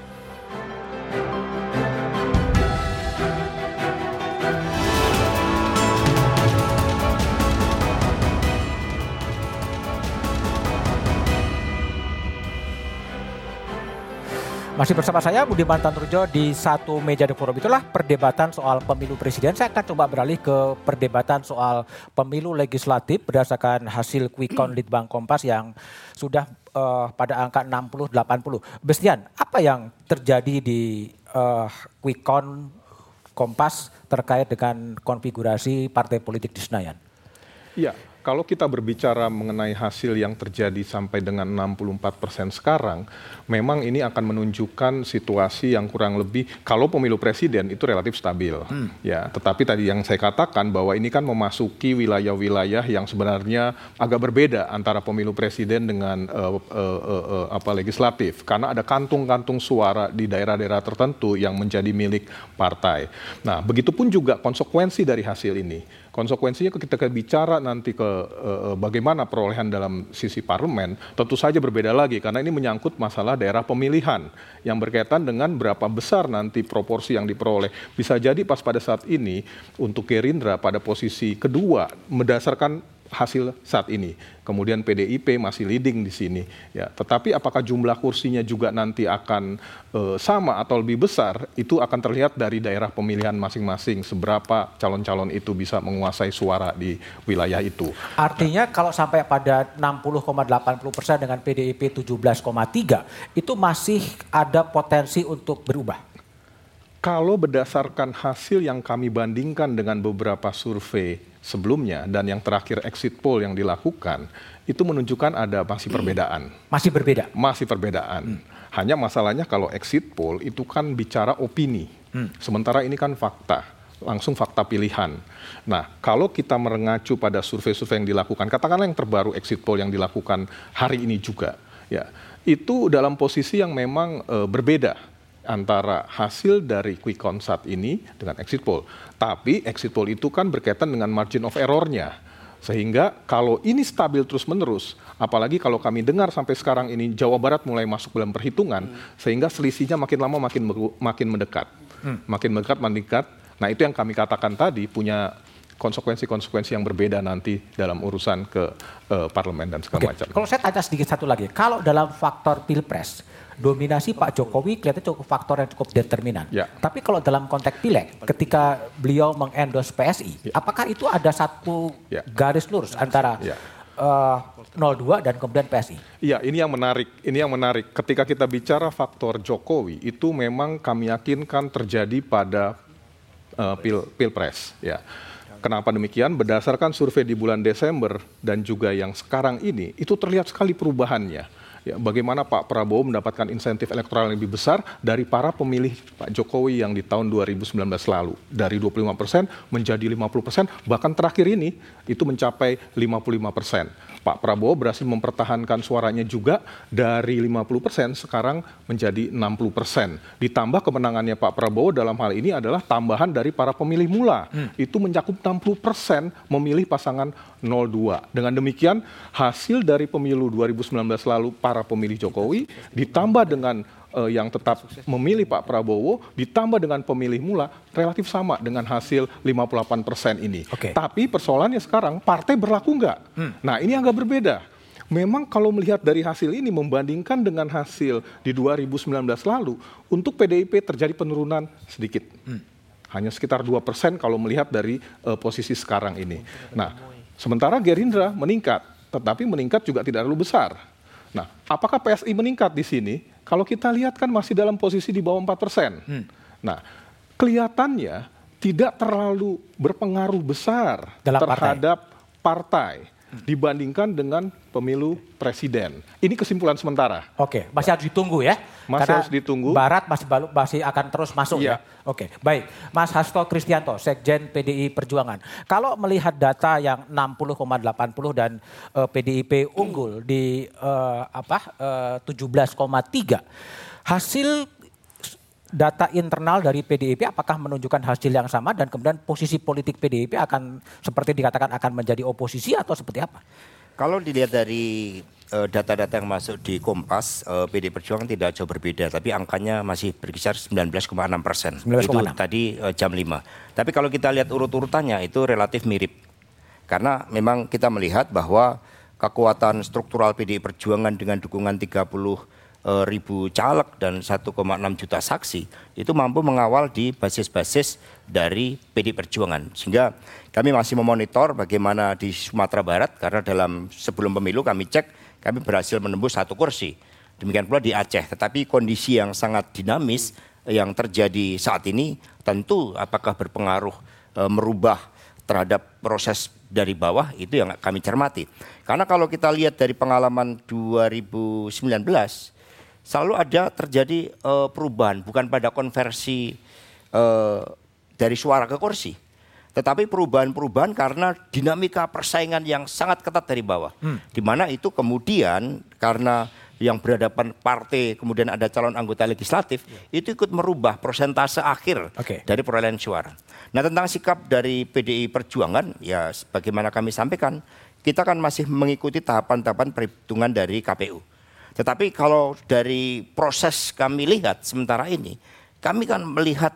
Masih bersama saya Budiman Tanrujo di satu meja The Forum. Itulah perdebatan soal pemilu presiden. Saya akan coba beralih ke perdebatan soal pemilu legislatif berdasarkan hasil quick count Litbang Kompas yang sudah uh, pada angka 60-80. Bestian, apa yang terjadi di uh, quick count Kompas terkait dengan konfigurasi partai politik di Senayan? Iya, kalau kita berbicara mengenai hasil yang terjadi sampai dengan 64 persen sekarang, memang ini akan menunjukkan situasi yang kurang lebih kalau pemilu presiden itu relatif stabil. Hmm. Ya, tetapi tadi yang saya katakan bahwa ini kan memasuki wilayah-wilayah yang sebenarnya agak berbeda antara pemilu presiden dengan uh, uh, uh, uh, apa legislatif, karena ada kantung-kantung suara di daerah-daerah tertentu yang menjadi milik partai. Nah, begitupun juga konsekuensi dari hasil ini Konsekuensinya ketika bicara nanti ke uh, bagaimana perolehan dalam sisi parlemen, tentu saja berbeda lagi karena ini menyangkut masalah daerah pemilihan yang berkaitan dengan berapa besar nanti proporsi yang diperoleh. Bisa jadi pas pada saat ini untuk Gerindra pada posisi kedua berdasarkan hasil saat ini. Kemudian PDIP masih leading di sini. Ya, tetapi apakah jumlah kursinya juga nanti akan e, sama atau lebih besar? Itu akan terlihat dari daerah pemilihan masing-masing. Seberapa calon-calon itu bisa menguasai suara di wilayah itu. Artinya kalau sampai pada 60,80 persen dengan PDIP 17,3 itu masih ada potensi untuk berubah. Kalau berdasarkan hasil yang kami bandingkan dengan beberapa survei sebelumnya dan yang terakhir exit poll yang dilakukan itu menunjukkan ada masih perbedaan. Masih berbeda. Masih perbedaan. Hmm. Hanya masalahnya kalau exit poll itu kan bicara opini. Hmm. Sementara ini kan fakta, langsung fakta pilihan. Nah, kalau kita merengacu pada survei-survei yang dilakukan, katakanlah yang terbaru exit poll yang dilakukan hari ini juga, ya, itu dalam posisi yang memang e, berbeda antara hasil dari quick count saat ini dengan exit poll. Tapi exit poll itu kan berkaitan dengan margin of error-nya. Sehingga kalau ini stabil terus-menerus, apalagi kalau kami dengar sampai sekarang ini Jawa Barat mulai masuk dalam perhitungan, hmm. sehingga selisihnya makin lama makin makin mendekat. Hmm. Makin mendekat, mendekat. Nah itu yang kami katakan tadi punya konsekuensi-konsekuensi yang berbeda nanti dalam urusan ke uh, parlemen dan segala macam. Kalau saya tanya sedikit satu lagi, kalau dalam faktor pilpres, dominasi Pak Jokowi kelihatan cukup faktor yang cukup determinan. Ya. Tapi kalau dalam konteks pileg, ketika beliau mengendorse PSI, ya. apakah itu ada satu ya. garis lurus antara ya. uh, 02 dan kemudian PSI? Iya, ini yang menarik. Ini yang menarik. Ketika kita bicara faktor Jokowi, itu memang kami yakinkan terjadi pada uh, pil pilpres. Ya. Kenapa demikian? Berdasarkan survei di bulan Desember dan juga yang sekarang ini, itu terlihat sekali perubahannya ya, bagaimana Pak Prabowo mendapatkan insentif elektoral yang lebih besar dari para pemilih Pak Jokowi yang di tahun 2019 lalu. Dari 25 persen menjadi 50 persen, bahkan terakhir ini itu mencapai 55 persen. Pak Prabowo berhasil mempertahankan suaranya juga dari 50 persen sekarang menjadi 60 persen. Ditambah kemenangannya Pak Prabowo dalam hal ini adalah tambahan dari para pemilih mula. Hmm. Itu mencakup 60 persen memilih pasangan 02. Dengan demikian hasil dari pemilu 2019 lalu para pemilih Jokowi ditambah dengan uh, yang tetap memilih Pak Prabowo ditambah dengan pemilih mula relatif sama dengan hasil 58 persen ini. Okay. Tapi persoalannya sekarang partai berlaku nggak? Hmm. Nah ini agak berbeda. Memang kalau melihat dari hasil ini membandingkan dengan hasil di 2019 lalu, untuk PDIP terjadi penurunan sedikit. Hmm. Hanya sekitar 2 persen kalau melihat dari uh, posisi sekarang ini. Nah, sementara Gerindra meningkat, tetapi meningkat juga tidak terlalu besar. Nah, apakah PSI meningkat di sini? Kalau kita lihat kan masih dalam posisi di bawah 4 persen. Hmm. Nah, kelihatannya tidak terlalu berpengaruh besar dalam terhadap partai, partai. Dibandingkan dengan pemilu presiden. Ini kesimpulan sementara. Oke, masih harus ditunggu ya. Masih Karena harus ditunggu. Barat masih masih akan terus masuk iya. ya. Oke, baik. Mas Hasto Kristianto, Sekjen PDI Perjuangan. Kalau melihat data yang 60,80 dan uh, eh, PDIP unggul di uh, apa uh, 17,3 hasil data internal dari PDIP apakah menunjukkan hasil yang sama dan kemudian posisi politik PDIP akan seperti dikatakan akan menjadi oposisi atau seperti apa? Kalau dilihat dari eh, data-data uh, yang masuk di Kompas, uh, eh, PD Perjuangan tidak jauh berbeda, tapi angkanya masih berkisar 19,6 persen. Itu tadi uh, jam 5. Tapi kalau kita lihat urut-urutannya itu relatif mirip. Karena memang kita melihat bahwa kekuatan struktural PD Perjuangan dengan dukungan 30 ribu caleg dan 1,6 juta saksi itu mampu mengawal di basis-basis dari PD Perjuangan. Sehingga kami masih memonitor bagaimana di Sumatera Barat karena dalam sebelum pemilu kami cek kami berhasil menembus satu kursi. Demikian pula di Aceh. Tetapi kondisi yang sangat dinamis yang terjadi saat ini tentu apakah berpengaruh e, merubah terhadap proses dari bawah itu yang kami cermati. Karena kalau kita lihat dari pengalaman 2019 selalu ada terjadi uh, perubahan bukan pada konversi uh, dari suara ke kursi tetapi perubahan-perubahan karena dinamika persaingan yang sangat ketat dari bawah hmm. di mana itu kemudian karena yang berhadapan partai kemudian ada calon anggota legislatif itu ikut merubah persentase akhir Oke. dari perolehan suara. Nah tentang sikap dari PDI Perjuangan ya bagaimana kami sampaikan kita kan masih mengikuti tahapan-tahapan perhitungan dari KPU. Tetapi kalau dari proses kami lihat sementara ini kami kan melihat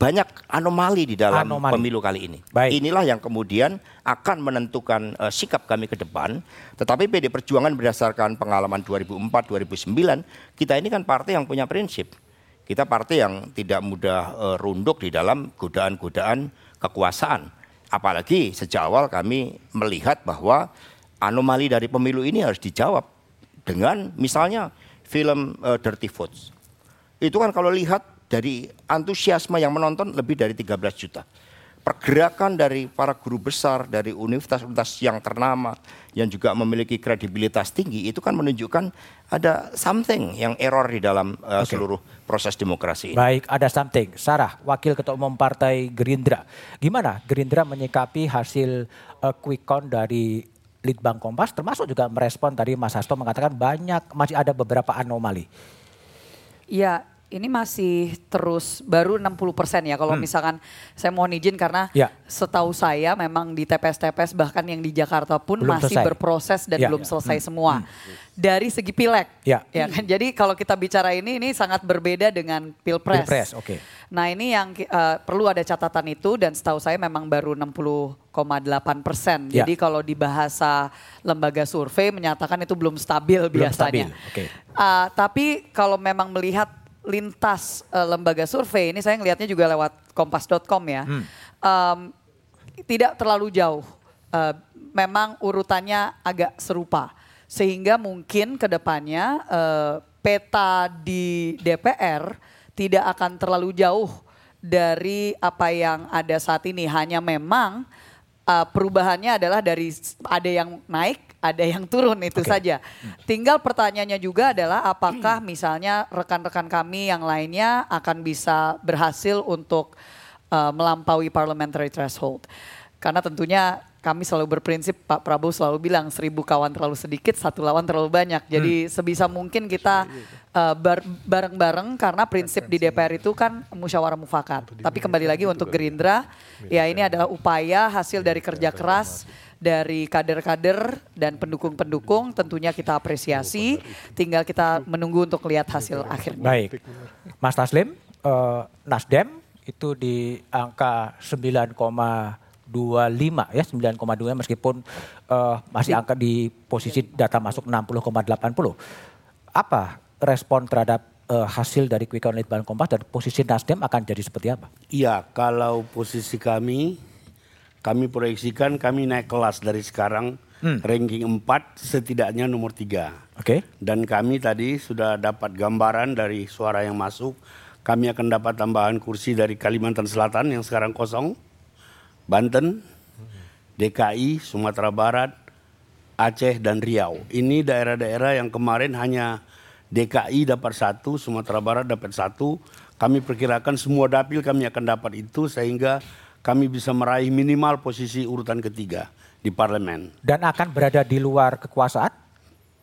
banyak anomali di dalam Anomali. pemilu kali ini. Baik. Inilah yang kemudian akan menentukan eh, sikap kami ke depan. Tetapi PD Perjuangan berdasarkan pengalaman 2004-2009, kita ini kan partai yang punya prinsip. Kita partai yang tidak mudah eh, runduk di dalam godaan-godaan kekuasaan. Apalagi sejak awal kami melihat bahwa anomali dari pemilu ini harus dijawab dengan misalnya film eh, Dirty Votes. Itu kan kalau lihat dari antusiasme yang menonton lebih dari 13 juta. Pergerakan dari para guru besar, dari universitas-universitas yang ternama, yang juga memiliki kredibilitas tinggi, itu kan menunjukkan ada something yang error di dalam uh, seluruh proses demokrasi ini. Baik, ada something. Sarah, Wakil Ketua Umum Partai Gerindra. Gimana Gerindra menyikapi hasil uh, quick count dari Litbang Kompas, termasuk juga merespon tadi Mas Hasto mengatakan banyak, masih ada beberapa anomali. Ya, ini masih terus baru 60 persen ya. Kalau Hmm. misalkan saya mohon izin karena Ya. setahu saya memang di TPS-TPS bahkan yang di Jakarta pun Belum masih selesai. berproses dan Ya. belum selesai Hmm. semua. Dari segi pileg, Ya. kan. Jadi kalau kita bicara ini ini sangat berbeda dengan pilpres. Pilpres, oke. Nah ini yang eh, perlu ada catatan itu dan setahu saya memang baru 60,8 persen. Ya. Jadi kalau di bahasa lembaga survei menyatakan itu belum stabil Belum biasanya. stabil, oke. Ah, tapi kalau memang melihat lintas eh, lembaga survei ini saya ngelihatnya juga lewat kompas.com ya. Hmm. Em, tidak terlalu jauh. Eh, memang urutannya agak serupa. Sehingga mungkin ke depannya eh, peta di DPR tidak akan terlalu jauh dari apa yang ada saat ini. Hanya memang uh, perubahannya adalah dari ada yang naik, ada yang turun itu saja. Tinggal pertanyaannya juga adalah apakah misalnya rekan-rekan kami yang lainnya akan bisa berhasil untuk uh, melampaui parliamentary threshold. Karena tentunya kami selalu berprinsip Pak Prabowo selalu bilang seribu kawan terlalu sedikit, satu lawan terlalu banyak. Jadi sebisa mungkin kita uh, bar- bareng-bareng karena prinsip di DPR itu kan musyawarah mufakat. Tapi kembali lagi untuk Gerindra, ya ini adalah upaya hasil dari kerja keras dari kader-kader dan pendukung-pendukung tentunya kita apresiasi. Tinggal kita menunggu untuk lihat hasil akhirnya. Baik, Mas Taslim, eh, Nasdem itu di angka 9,25 ya 9,2 meskipun eh, masih angka di posisi data masuk 60,80. Apa respon terhadap eh, hasil dari Quick Count Litbang Kompas dan posisi Nasdem akan jadi seperti apa? Iya, kalau posisi kami, kami proyeksikan kami naik kelas dari sekarang ranking 4 setidaknya nomor 3. Oke. Dan kami tadi sudah dapat gambaran dari suara yang masuk. Kami akan dapat tambahan kursi dari Kalimantan Selatan yang sekarang kosong, Banten, DKI, Sumatera Barat, Aceh dan Riau. Ini daerah-daerah yang kemarin hanya DKI dapat satu, Sumatera Barat dapat satu. Kami perkirakan semua dapil kami akan dapat itu sehingga kami bisa meraih minimal posisi urutan ketiga di parlemen. Dan akan berada di luar kekuasaan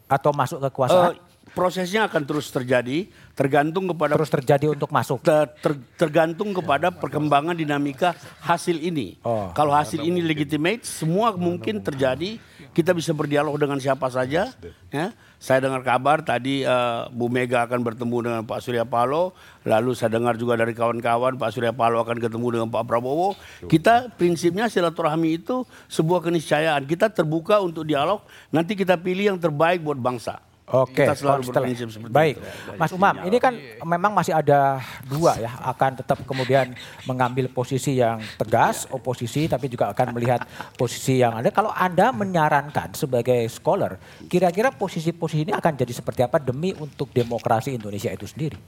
atau masuk kekuasaan? Eh, prosesnya akan terus terjadi, tergantung kepada terus terjadi untuk masuk. ter- ter- tergantung kepada perkembangan dinamika hasil ini. Oh. Kalau hasil ini legitimate, semua mungkin terjadi. Kita bisa berdialog dengan siapa saja. Ya. Saya dengar kabar tadi eh, Bu Mega akan bertemu dengan Pak Surya Paloh. Lalu saya dengar juga dari kawan-kawan Pak Surya Paloh akan ketemu dengan Pak Prabowo. Kita prinsipnya silaturahmi itu sebuah keniscayaan. Kita terbuka untuk dialog. Nanti kita pilih yang terbaik buat bangsa. Oke, Kita selalu konstel- berprinsip seperti Baik, itu. Mas Umam, ini kan memang masih ada dua ya, akan tetap kemudian mengambil posisi yang tegas, oposisi, tapi juga akan melihat posisi yang ada. Kalau Anda menyarankan sebagai scholar, kira-kira posisi-posisi ini akan jadi seperti apa demi untuk demokrasi Indonesia itu sendiri?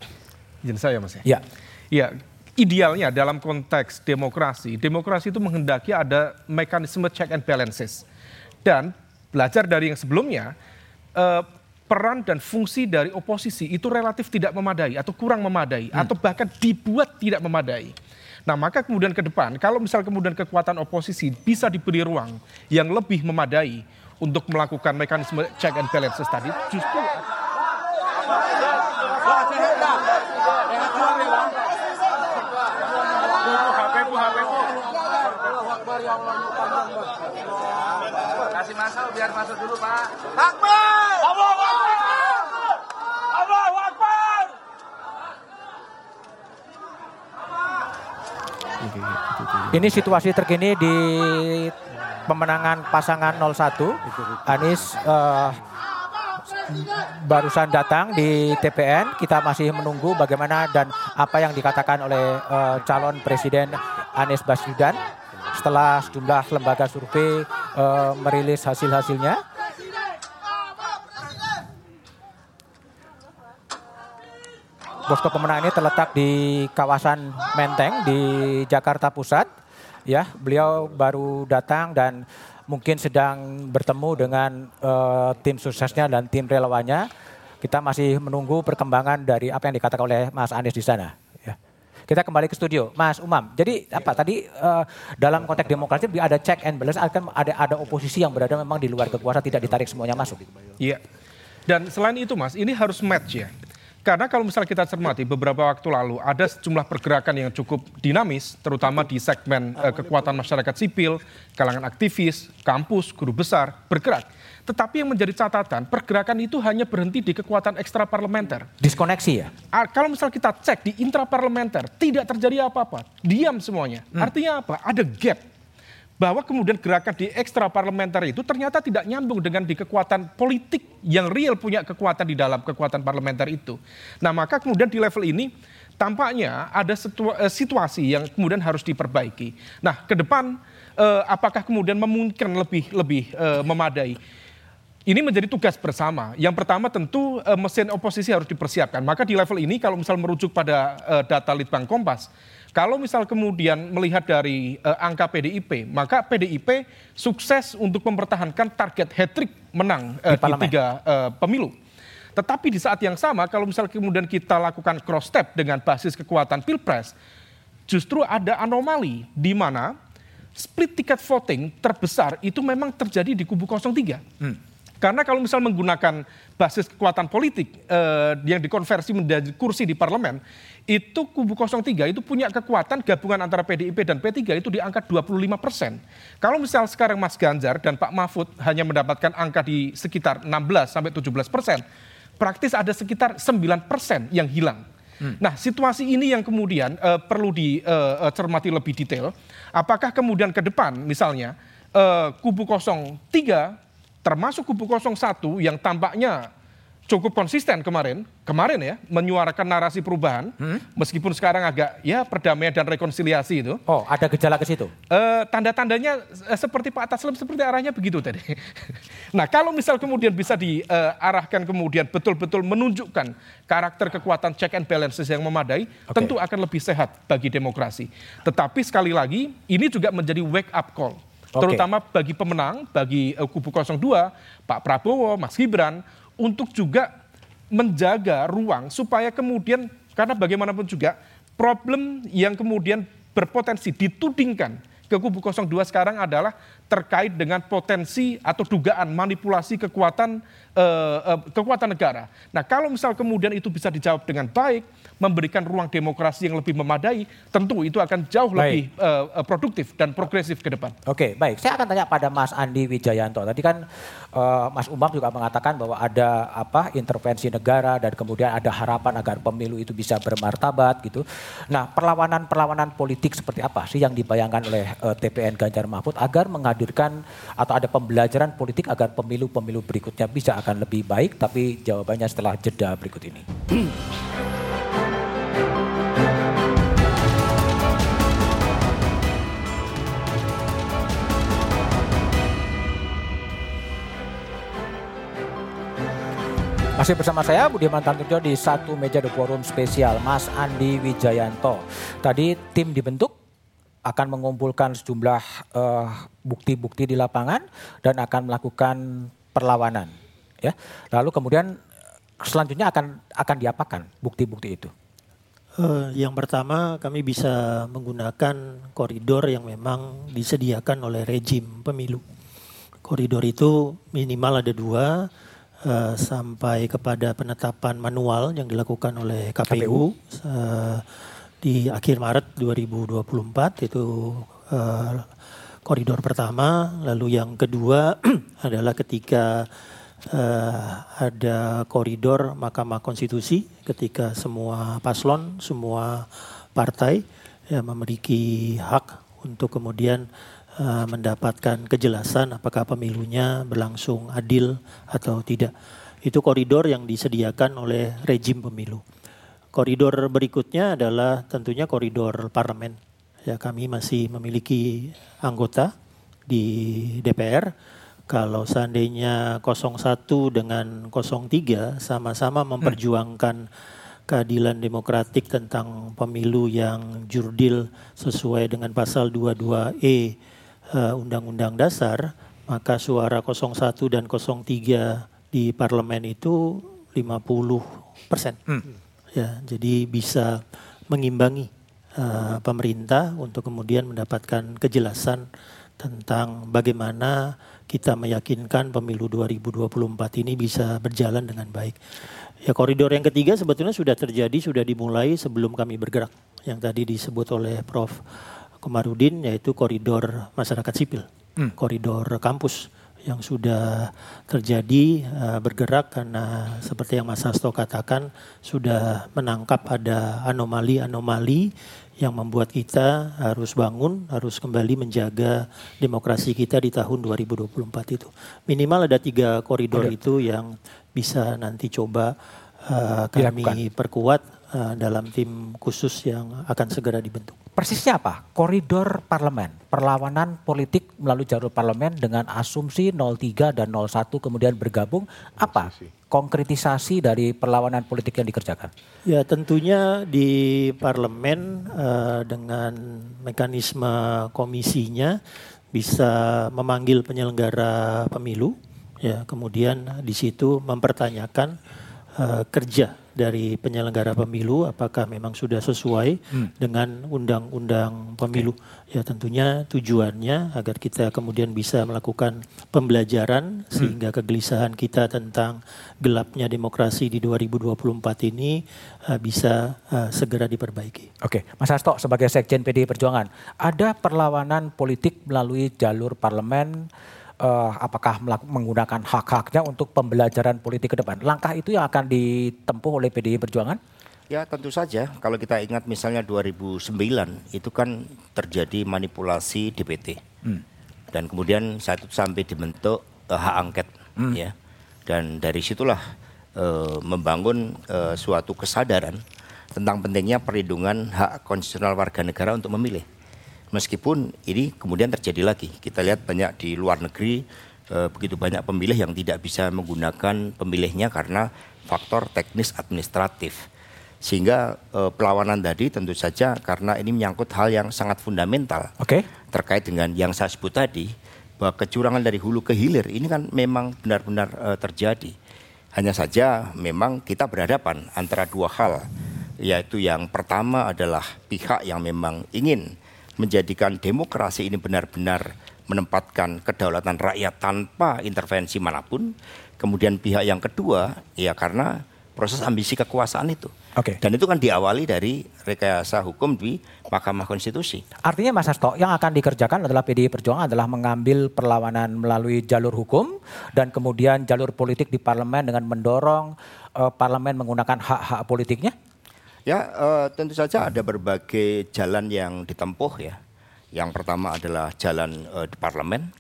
Izin saya mas ya. Ya, Ya, idealnya dalam konteks demokrasi, demokrasi itu menghendaki ada mekanisme check and balances. Dan belajar dari yang sebelumnya, eh, peran dan fungsi dari oposisi itu relatif tidak memadai atau kurang memadai atau bahkan dibuat tidak memadai. Nah maka kemudian ke depan, kalau misal kemudian kekuatan oposisi bisa diberi ruang yang lebih memadai untuk melakukan mekanisme check and balances tadi, justru Kasih masuk biar masuk dulu Pak. Takbir! Allahu Akbar! Allahu Akbar! Ini situasi terkini di pemenangan pasangan 01. Anies eh, barusan datang di TPN. Kita masih menunggu bagaimana dan apa yang dikatakan oleh eh, calon presiden Anies Baswedan setelah sejumlah lembaga survei eh, merilis hasil-hasilnya. Posko pemenang ini terletak di kawasan Menteng di Jakarta Pusat. Ya, beliau baru datang dan mungkin sedang bertemu dengan eh, tim suksesnya dan tim relawannya. Kita masih menunggu perkembangan dari apa yang dikatakan oleh Mas Anies di sana. Ya. Kita kembali ke studio, Mas Umam. Jadi apa tadi eh, dalam konteks demokrasi ada check and balance, akan ada ada oposisi yang berada memang di luar kekuasaan tidak ditarik semuanya masuk. Iya. Dan selain itu Mas, ini harus match ya. Karena kalau misalnya kita cermati beberapa waktu lalu ada sejumlah pergerakan yang cukup dinamis, terutama di segmen eh, kekuatan masyarakat sipil, kalangan aktivis, kampus, guru besar bergerak. Tetapi yang menjadi catatan, pergerakan itu hanya berhenti di kekuatan ekstra parlementer. Diskoneksi ya? Ah, Kalau misal kita cek di intraparlementer, tidak terjadi apa-apa, diam semuanya. Artinya apa? Ada gap bahwa kemudian gerakan di ekstra parlementer itu ternyata tidak nyambung dengan di kekuatan politik yang real punya kekuatan di dalam kekuatan parlementer itu. Nah maka kemudian di level ini tampaknya ada eh, situasi yang kemudian harus diperbaiki. Nah ke depan eh, apakah kemudian memungkinkan lebih lebih eh, memadai? Ini menjadi tugas bersama. Yang pertama tentu mesin oposisi harus dipersiapkan. Maka di level ini kalau misal merujuk pada data Litbang Kompas, kalau misal kemudian melihat dari eh, angka PDIP, maka PDIP sukses untuk mempertahankan target hat-trick menang eh, Di di, tiga eh, pemilu. Tetapi di saat yang sama, kalau misal kemudian kita lakukan cross step dengan basis kekuatan pilpres, justru ada anomali di mana split ticket voting terbesar itu memang terjadi di kubu 03. Karena kalau misal menggunakan basis kekuatan politik eh, yang dikonversi menjadi kursi di parlemen, itu kubu 03 itu punya kekuatan gabungan antara PDIP dan P3 itu di angka 25 persen. Kalau misal sekarang Mas Ganjar dan Pak Mahfud hanya mendapatkan angka di sekitar 16 sampai 17 persen, praktis ada sekitar 9 persen yang hilang. Nah, situasi ini yang kemudian eh, perlu dicermati lebih detail. Apakah kemudian ke depan misalnya eh, kubu 03 termasuk kubu 01 yang tampaknya cukup konsisten kemarin, kemarin ya, menyuarakan narasi perubahan, meskipun sekarang agak ya perdamaian dan rekonsiliasi itu. Oh, ada gejala ke situ. Eh, tanda-tandanya eh, seperti Pak Taslim seperti arahnya begitu tadi. nah kalau misal kemudian bisa diarahkan kemudian betul-betul menunjukkan karakter kekuatan check and balances yang memadai, tentu akan lebih sehat bagi demokrasi. Tetapi sekali lagi ini juga menjadi wake up call. Terutama bagi pemenang, bagi eh, kubu 02, Pak Prabowo, Mas Gibran, untuk juga menjaga ruang supaya kemudian, karena bagaimanapun juga, problem yang kemudian berpotensi ditudingkan ke kubu 02 sekarang adalah terkait dengan potensi atau dugaan manipulasi kekuatan eh, eh, kekuatan negara. Nah, kalau misal kemudian itu bisa dijawab dengan baik, memberikan ruang demokrasi yang lebih memadai, tentu itu akan jauh Baik. lebih eh, produktif dan progresif ke depan. Oke, baik. Saya akan tanya pada Mas Andi Wijayanto. Tadi kan eh, Mas Umam juga mengatakan bahwa ada apa intervensi negara dan kemudian ada harapan agar pemilu itu bisa bermartabat gitu. Nah, perlawanan-perlawanan politik seperti apa sih yang dibayangkan oleh eh, TPN Ganjar Mahfud agar menghadirkan atau ada pembelajaran politik agar pemilu-pemilu berikutnya bisa akan lebih baik? Tapi jawabannya setelah jeda berikut ini. Masih bersama saya Budiman Tantujo di satu meja The Forum spesial Mas Andi Wijayanto. Tadi tim dibentuk akan mengumpulkan sejumlah eh, bukti-bukti di lapangan dan akan melakukan perlawanan. Ya, lalu kemudian selanjutnya akan akan diapakan bukti-bukti itu? Eh, yang pertama kami bisa menggunakan koridor yang memang disediakan oleh rejim pemilu. Koridor itu minimal ada dua, uh, sampai kepada penetapan manual yang dilakukan oleh KPU, KPU. Uh, di akhir Maret 2024 itu uh, koridor pertama, lalu yang kedua adalah ketika uh, ada koridor Mahkamah Konstitusi ketika semua paslon, semua partai ya memiliki hak untuk kemudian uh, mendapatkan kejelasan apakah pemilunya berlangsung adil atau tidak. Itu koridor yang disediakan oleh rejim pemilu. Koridor berikutnya adalah tentunya koridor parlemen. Ya, kami masih memiliki anggota di DPR. Kalau seandainya 01 dengan 03 sama-sama memperjuangkan hmm keadilan demokratik tentang pemilu yang jurdil sesuai dengan pasal 22E uh, Undang-Undang Dasar, maka suara 01 dan 03 di parlemen itu 50 persen. Hmm. Ya, jadi bisa mengimbangi uh, pemerintah untuk kemudian mendapatkan kejelasan tentang bagaimana kita meyakinkan pemilu 2024 ini bisa berjalan dengan baik. Ya koridor yang ketiga sebetulnya sudah terjadi, sudah dimulai sebelum kami bergerak. Yang tadi disebut oleh Prof. Komarudin yaitu koridor masyarakat sipil, hmm. koridor kampus yang sudah terjadi uh, bergerak karena seperti yang Mas Hasto katakan sudah menangkap ada anomali-anomali yang membuat kita harus bangun, harus kembali menjaga demokrasi kita di tahun 2024 itu. Minimal ada tiga koridor itu yang bisa nanti coba uh, kami Dilakukan. perkuat uh, dalam tim khusus yang akan segera dibentuk. Persisnya apa? Koridor parlemen, perlawanan politik melalui jalur parlemen dengan asumsi 03 dan 01 kemudian bergabung. Apa konkretisasi dari perlawanan politik yang dikerjakan? Ya tentunya di parlemen uh, dengan mekanisme komisinya bisa memanggil penyelenggara pemilu ya kemudian di situ mempertanyakan uh, kerja dari penyelenggara pemilu apakah memang sudah sesuai hmm. dengan undang-undang pemilu okay. ya tentunya tujuannya agar kita kemudian bisa melakukan pembelajaran hmm. sehingga kegelisahan kita tentang gelapnya demokrasi di 2024 ini uh, bisa uh, segera diperbaiki. Oke, okay. Mas Hasto sebagai Sekjen PDI Perjuangan, ada perlawanan politik melalui jalur parlemen uh, apakah menggunakan hak-haknya untuk pembelajaran politik ke depan. Langkah itu yang akan ditempuh oleh PDI Perjuangan? Ya tentu saja kalau kita ingat misalnya 2009 itu kan terjadi manipulasi DPT hmm. dan kemudian saat itu sampai dibentuk uh, hak angket hmm. ya dan dari situlah uh, membangun uh, suatu kesadaran tentang pentingnya perlindungan hak konstitusional warga negara untuk memilih. Meskipun ini kemudian terjadi lagi, kita lihat banyak di luar negeri e, begitu banyak pemilih yang tidak bisa menggunakan pemilihnya karena faktor teknis administratif. Sehingga e, perlawanan tadi tentu saja karena ini menyangkut hal yang sangat fundamental okay. terkait dengan yang saya sebut tadi bahwa kecurangan dari hulu ke hilir ini kan memang benar-benar e, terjadi. Hanya saja memang kita berhadapan antara dua hal, yaitu yang pertama adalah pihak yang memang ingin menjadikan demokrasi ini benar-benar menempatkan kedaulatan rakyat tanpa intervensi mana pun. Kemudian pihak yang kedua, ya karena proses ambisi kekuasaan itu. Oke. Okay. Dan itu kan diawali dari rekayasa hukum di Mahkamah Konstitusi. Artinya Mas Hasto, yang akan dikerjakan adalah PDI Perjuangan adalah mengambil perlawanan melalui jalur hukum dan kemudian jalur politik di parlemen dengan mendorong uh, parlemen menggunakan hak-hak politiknya? Ya, uh, tentu saja ada berbagai jalan yang ditempuh ya. Yang pertama adalah jalan uh, di parlemen,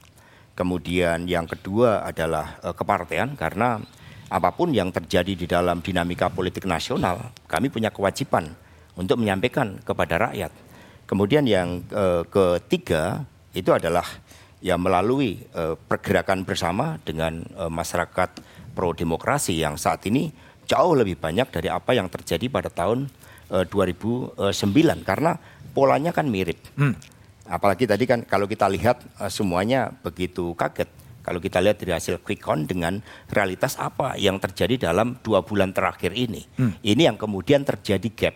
kemudian yang kedua adalah uh, kepartean karena apa pun yang terjadi di dalam dinamika politik nasional, kami punya kewajiban untuk menyampaikan kepada rakyat. Kemudian yang uh, ketiga itu adalah ya melalui uh, pergerakan bersama dengan uh, masyarakat pro demokrasi yang saat ini jauh lebih banyak dari apa yang terjadi pada tahun eh, 2009 karena polanya kan mirip. Hmm. Apalagi tadi kan kalau kita lihat uh, semuanya begitu kaget. Kalau kita lihat dari hasil quick count dengan realitas apa yang terjadi dalam dua bulan terakhir ini, hmm. ini yang kemudian terjadi gap,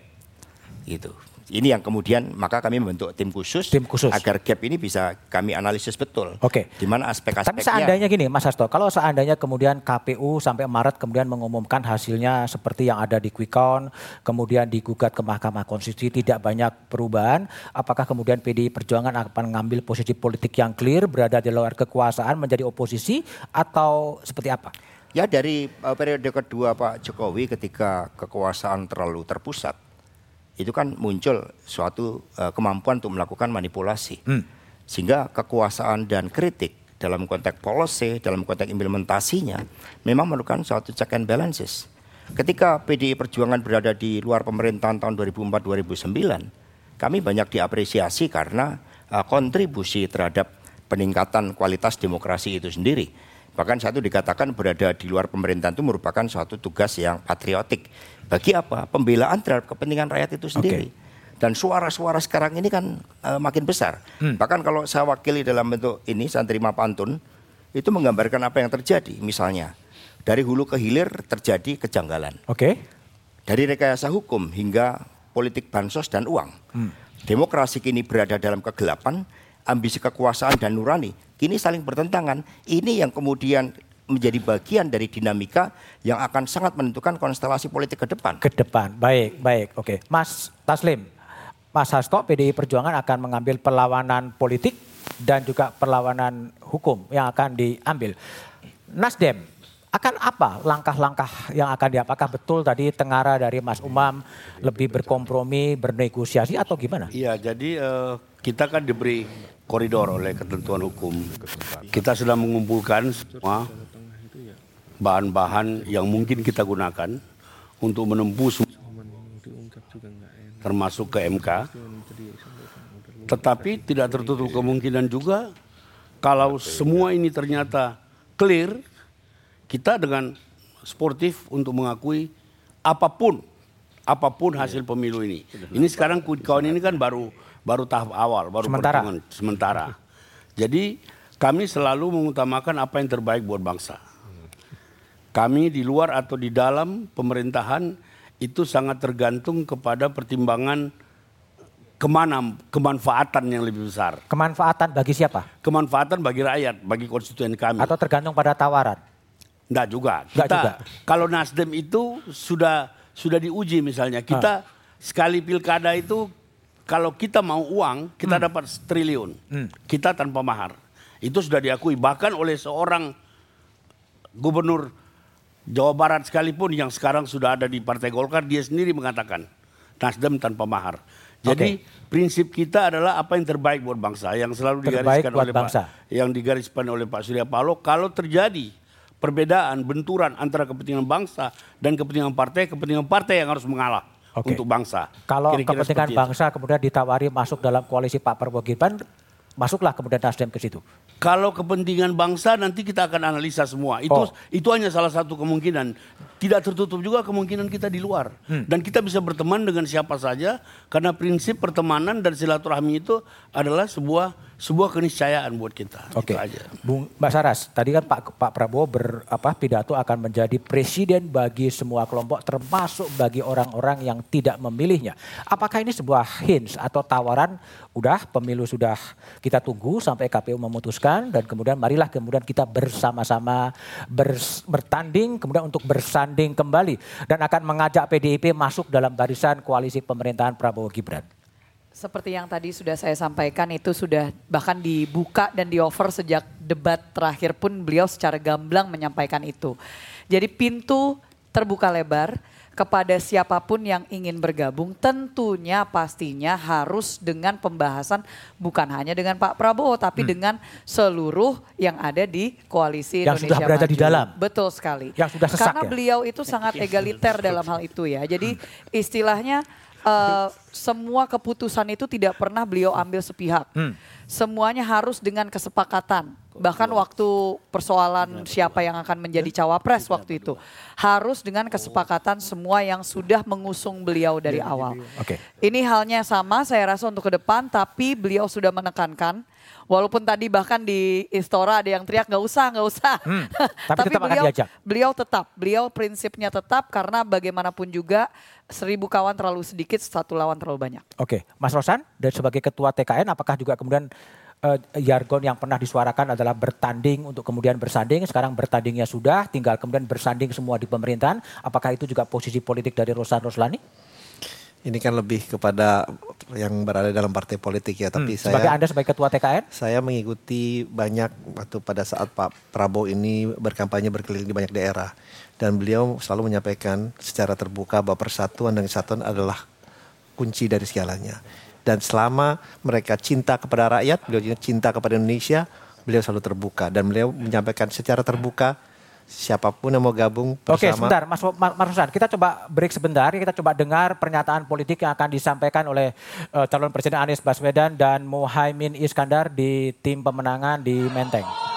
gitu. Ini yang kemudian maka kami membentuk tim khusus, Tim khusus. agar gap ini bisa kami analisis betul. Oke. Di mana aspek-aspeknya. Tapi seandainya gini Mas Hasto, kalau seandainya kemudian KPU sampai Maret kemudian mengumumkan hasilnya seperti yang ada di quick count, kemudian digugat ke Mahkamah Konstitusi tidak banyak perubahan, apakah kemudian PDI Perjuangan akan mengambil posisi politik yang clear, berada di luar kekuasaan menjadi oposisi atau seperti apa? Ya dari uh, periode kedua Pak Jokowi ketika kekuasaan terlalu terpusat, itu kan muncul suatu uh, kemampuan untuk melakukan manipulasi. Sehingga kekuasaan dan kritik dalam konteks policy, dalam konteks implementasinya memang memerlukan suatu check and balances. Ketika PDI Perjuangan berada di luar pemerintahan tahun 2004-2009, kami banyak diapresiasi karena uh, kontribusi terhadap peningkatan kualitas demokrasi itu sendiri. Bahkan satu dikatakan berada di luar pemerintahan itu merupakan suatu tugas yang patriotik. Bagi apa? Pembelaan terhadap kepentingan rakyat itu sendiri. Dan suara-suara sekarang ini kan eh, makin besar. Bahkan kalau saya wakili dalam bentuk ini, saya terima pantun, itu menggambarkan apa yang terjadi. Misalnya, dari hulu ke hilir terjadi kejanggalan. Oke. Dari rekayasa hukum hingga politik bansos dan uang. Demokrasi kini berada dalam kegelapan, ambisi kekuasaan dan nurani kini saling bertentangan. Ini yang kemudian menjadi bagian dari dinamika yang akan sangat menentukan konstelasi politik ke depan. Ke depan, baik, baik, oke. Mas Taslim, Mas Hasto, PDI Perjuangan akan mengambil perlawanan politik dan juga perlawanan hukum yang akan diambil. Nasdem, akan apa langkah-langkah yang akan di apakah betul tadi tengara dari Mas Umam lebih berkompromi, bernegosiasi atau gimana? Iya, jadi eh, kita kan diberi koridor oleh ketentuan hukum. Kita sedang mengumpulkan semua bahan-bahan yang mungkin kita gunakan untuk menempuh semua termasuk ke MK. Tetapi tidak tertutup kemungkinan juga kalau semua ini ternyata clear, kita dengan sportif untuk mengakui apa pun apa pun hasil pemilu ini. Ini sekarang quick count ini kan baru baru tahap awal, baru Sementara. sementara. Jadi kami selalu mengutamakan apa yang terbaik buat bangsa. Kami di luar atau di dalam pemerintahan itu sangat tergantung kepada pertimbangan ke mana kemanfaatan yang lebih besar. Kemanfaatan bagi siapa? Kemanfaatan bagi rakyat, bagi konstituen kami. Atau tergantung pada tawaran? Enggak juga. Enggak Kita juga. kalau Nasdem itu sudah sudah diuji misalnya. Kita sekali pilkada itu kalau kita mau uang, kita dapat triliun. Kita tanpa mahar. Itu sudah diakui bahkan oleh seorang gubernur Jawa Barat sekalipun yang sekarang sudah ada di Partai Golkar dia sendiri mengatakan Nasdem tanpa mahar. Jadi prinsip kita adalah apa yang terbaik buat bangsa yang selalu Terbaik digariskan oleh bangsa. Pak yang digariskan oleh Pak Surya Paloh kalau terjadi perbedaan benturan antara kepentingan bangsa dan kepentingan partai kepentingan partai yang harus mengalah Oke. untuk bangsa. Kalau Kira-kira kepentingan seperti itu. bangsa kemudian ditawari masuk dalam koalisi Pak Prabowo Gibran, masuklah kemudian Nasdem ke situ. Kalau kepentingan bangsa nanti kita akan analisa semua. Itu Oh. itu hanya salah satu kemungkinan. Tidak tertutup juga kemungkinan kita di luar. Hmm. Dan kita bisa berteman dengan siapa saja karena prinsip pertemanan dan silaturahmi itu adalah sebuah sebuah keniscayaan buat kita. Oke, Itu aja. Bung Mbak Saras, tadi kan Pak Pak Prabowo ber, apa, pidato akan menjadi presiden bagi semua kelompok, termasuk bagi orang-orang yang tidak memilihnya. Apakah ini sebuah hints atau tawaran? Udah, pemilu sudah kita tunggu sampai KPU memutuskan dan kemudian marilah kemudian kita bersama-sama bers- bertanding, kemudian untuk bersanding kembali dan akan mengajak PDIP masuk dalam barisan koalisi pemerintahan Prabowo Gibran. Seperti yang tadi sudah saya sampaikan itu sudah bahkan dibuka dan di-offer sejak debat terakhir pun beliau secara gamblang menyampaikan itu. Jadi pintu terbuka lebar kepada siapa pun yang ingin bergabung tentunya pastinya harus dengan pembahasan bukan hanya dengan Pak Prabowo tapi dengan seluruh yang ada di koalisi Hmm. Yang sudah Indonesia berada di Maju. dalam. Betul sekali. Yang sudah sesak Karena ya? beliau itu sangat egaliter dalam hal itu ya. Jadi istilahnya eh, semua keputusan itu tidak pernah beliau ambil sepihak. Hmm. Semuanya harus dengan kesepakatan Bahkan waktu persoalan siapa yang akan menjadi cawapres waktu itu harus dengan kesepakatan semua yang sudah mengusung beliau dari awal. Oke. Ini halnya sama saya rasa untuk ke depan tapi beliau sudah menekankan walaupun tadi bahkan di Istora ada yang teriak nggak usah nggak usah. Hmm, tapi tetap akan beliau diajak. beliau tetap beliau prinsipnya tetap karena bagaimanapun juga seribu kawan terlalu sedikit satu lawan terlalu banyak. Oke, Mas Rosan, dan sebagai ketua TKN, apakah juga kemudian eh, jargon yang pernah disuarakan adalah bertanding untuk kemudian bersanding, sekarang bertandingnya sudah, tinggal kemudian bersanding semua di pemerintahan, apakah itu juga posisi politik dari Rosan Roslani? Ini kan lebih kepada yang berada dalam partai politik ya, tapi Hmm, saya sebagai Anda sebagai ketua TKN? Saya mengikuti banyak waktu pada saat Pak Prabowo ini berkampanye berkeliling di banyak daerah dan beliau selalu menyampaikan secara terbuka bahwa persatuan dan kesatuan adalah kunci dari segalanya. Dan selama mereka cinta kepada rakyat, beliau juga cinta kepada Indonesia, beliau selalu terbuka dan beliau menyampaikan secara terbuka siapa pun yang mau gabung Oke, bersama. sebentar, Mas, Mas, Rosan, kita coba break sebentar, kita coba dengar pernyataan politik yang akan disampaikan oleh eh, calon Presiden Anies Baswedan dan Muhaimin Iskandar di tim pemenangan di Menteng.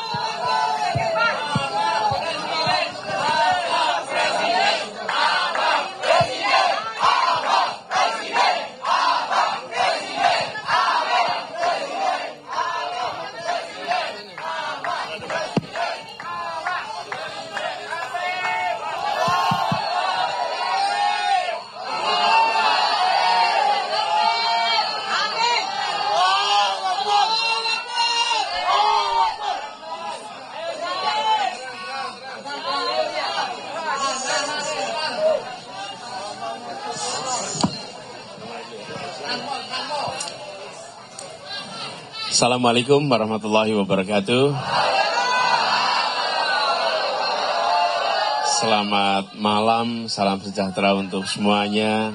Assalamualaikum warahmatullahi wabarakatuh. Selamat malam, salam sejahtera untuk semuanya.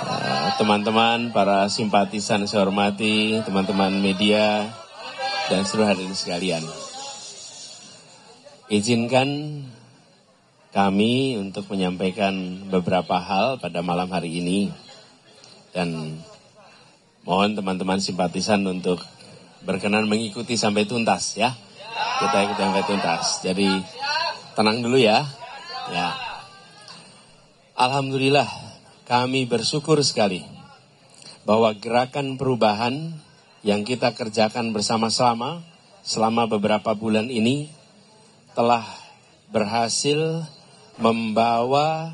Eh, Teman-teman, para simpatisan saya hormati, teman-teman media, dan seluruh hadirin sekalian. Izinkan kami untuk menyampaikan beberapa hal pada malam hari ini. Dan mohon teman-teman simpatisan untuk berkenan mengikuti sampai tuntas ya. Kita ikuti sampai tuntas. Jadi tenang dulu ya. Ya. Alhamdulillah kami bersyukur sekali bahwa gerakan perubahan yang kita kerjakan bersama-sama selama beberapa bulan ini telah berhasil membawa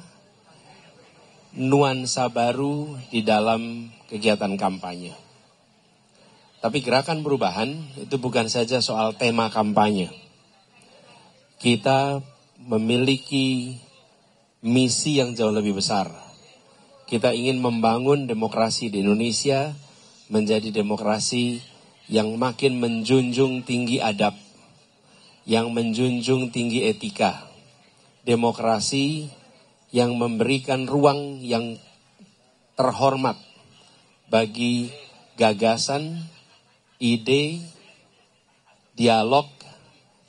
nuansa baru di dalam kegiatan kampanye. Tapi gerakan perubahan itu bukan saja soal tema kampanye. Kita memiliki misi yang jauh lebih besar. Kita ingin membangun demokrasi di Indonesia menjadi demokrasi yang makin menjunjung tinggi adab, yang menjunjung tinggi etika, demokrasi yang memberikan ruang yang terhormat bagi gagasan, ide, dialog,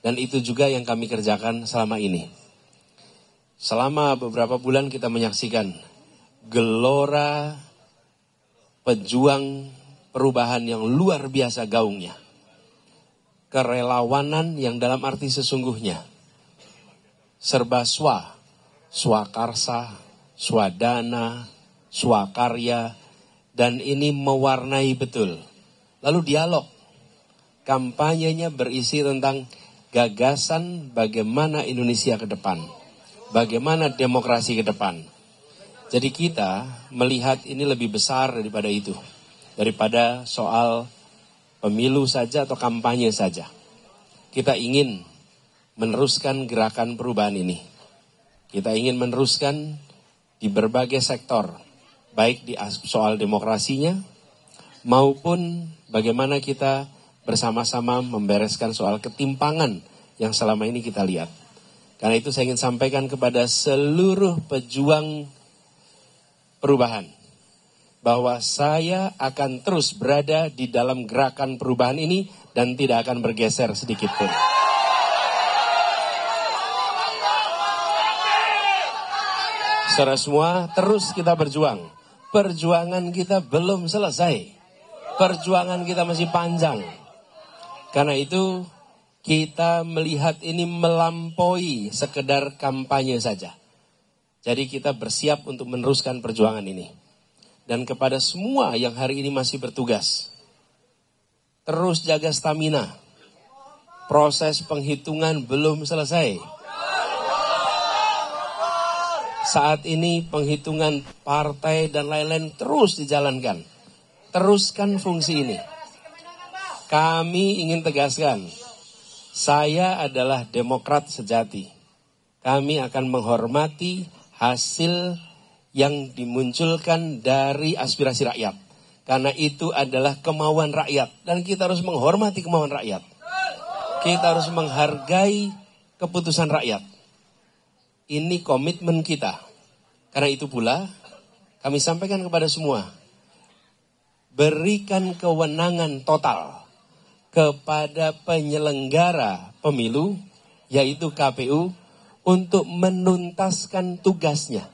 dan itu juga yang kami kerjakan selama ini. Selama beberapa bulan kita menyaksikan gelora pejuang perubahan yang luar biasa gaungnya. Kerelawanan yang dalam arti sesungguhnya. Serba swa, swakarsa, swadana, swakarya, dan ini mewarnai betul. Lalu dialog, kampanyenya berisi tentang gagasan bagaimana Indonesia ke depan, bagaimana demokrasi ke depan. Jadi kita melihat ini lebih besar daripada itu, daripada soal pemilu saja atau kampanye saja. Kita ingin meneruskan gerakan perubahan ini. Kita ingin meneruskan di berbagai sektor, baik di soal demokrasinya maupun bagaimana kita bersama-sama membereskan soal ketimpangan yang selama ini kita lihat. Karena itu saya ingin sampaikan kepada seluruh pejuang perubahan bahwa saya akan terus berada di dalam gerakan perubahan ini dan tidak akan bergeser sedikit pun. Saudara semua, terus kita berjuang. Perjuangan kita belum selesai. Perjuangan kita masih panjang. Karena itu kita melihat ini melampaui sekedar kampanye saja. Jadi kita bersiap untuk meneruskan perjuangan ini. Dan kepada semua yang hari ini masih bertugas, terus jaga stamina. Proses penghitungan belum selesai. Saat ini penghitungan partai dan lain-lain terus dijalankan. Teruskan fungsi ini. Kami ingin tegaskan, saya adalah demokrat sejati. Kami akan menghormati hasil yang dimunculkan dari aspirasi rakyat. Karena itu adalah kemauan rakyat. Dan kita harus menghormati kemauan rakyat. Kita harus menghargai keputusan rakyat. Ini komitmen kita. Karena itu pula kami sampaikan kepada semua. Berikan kewenangan total kepada penyelenggara pemilu, yaitu KPU, untuk menuntaskan tugasnya.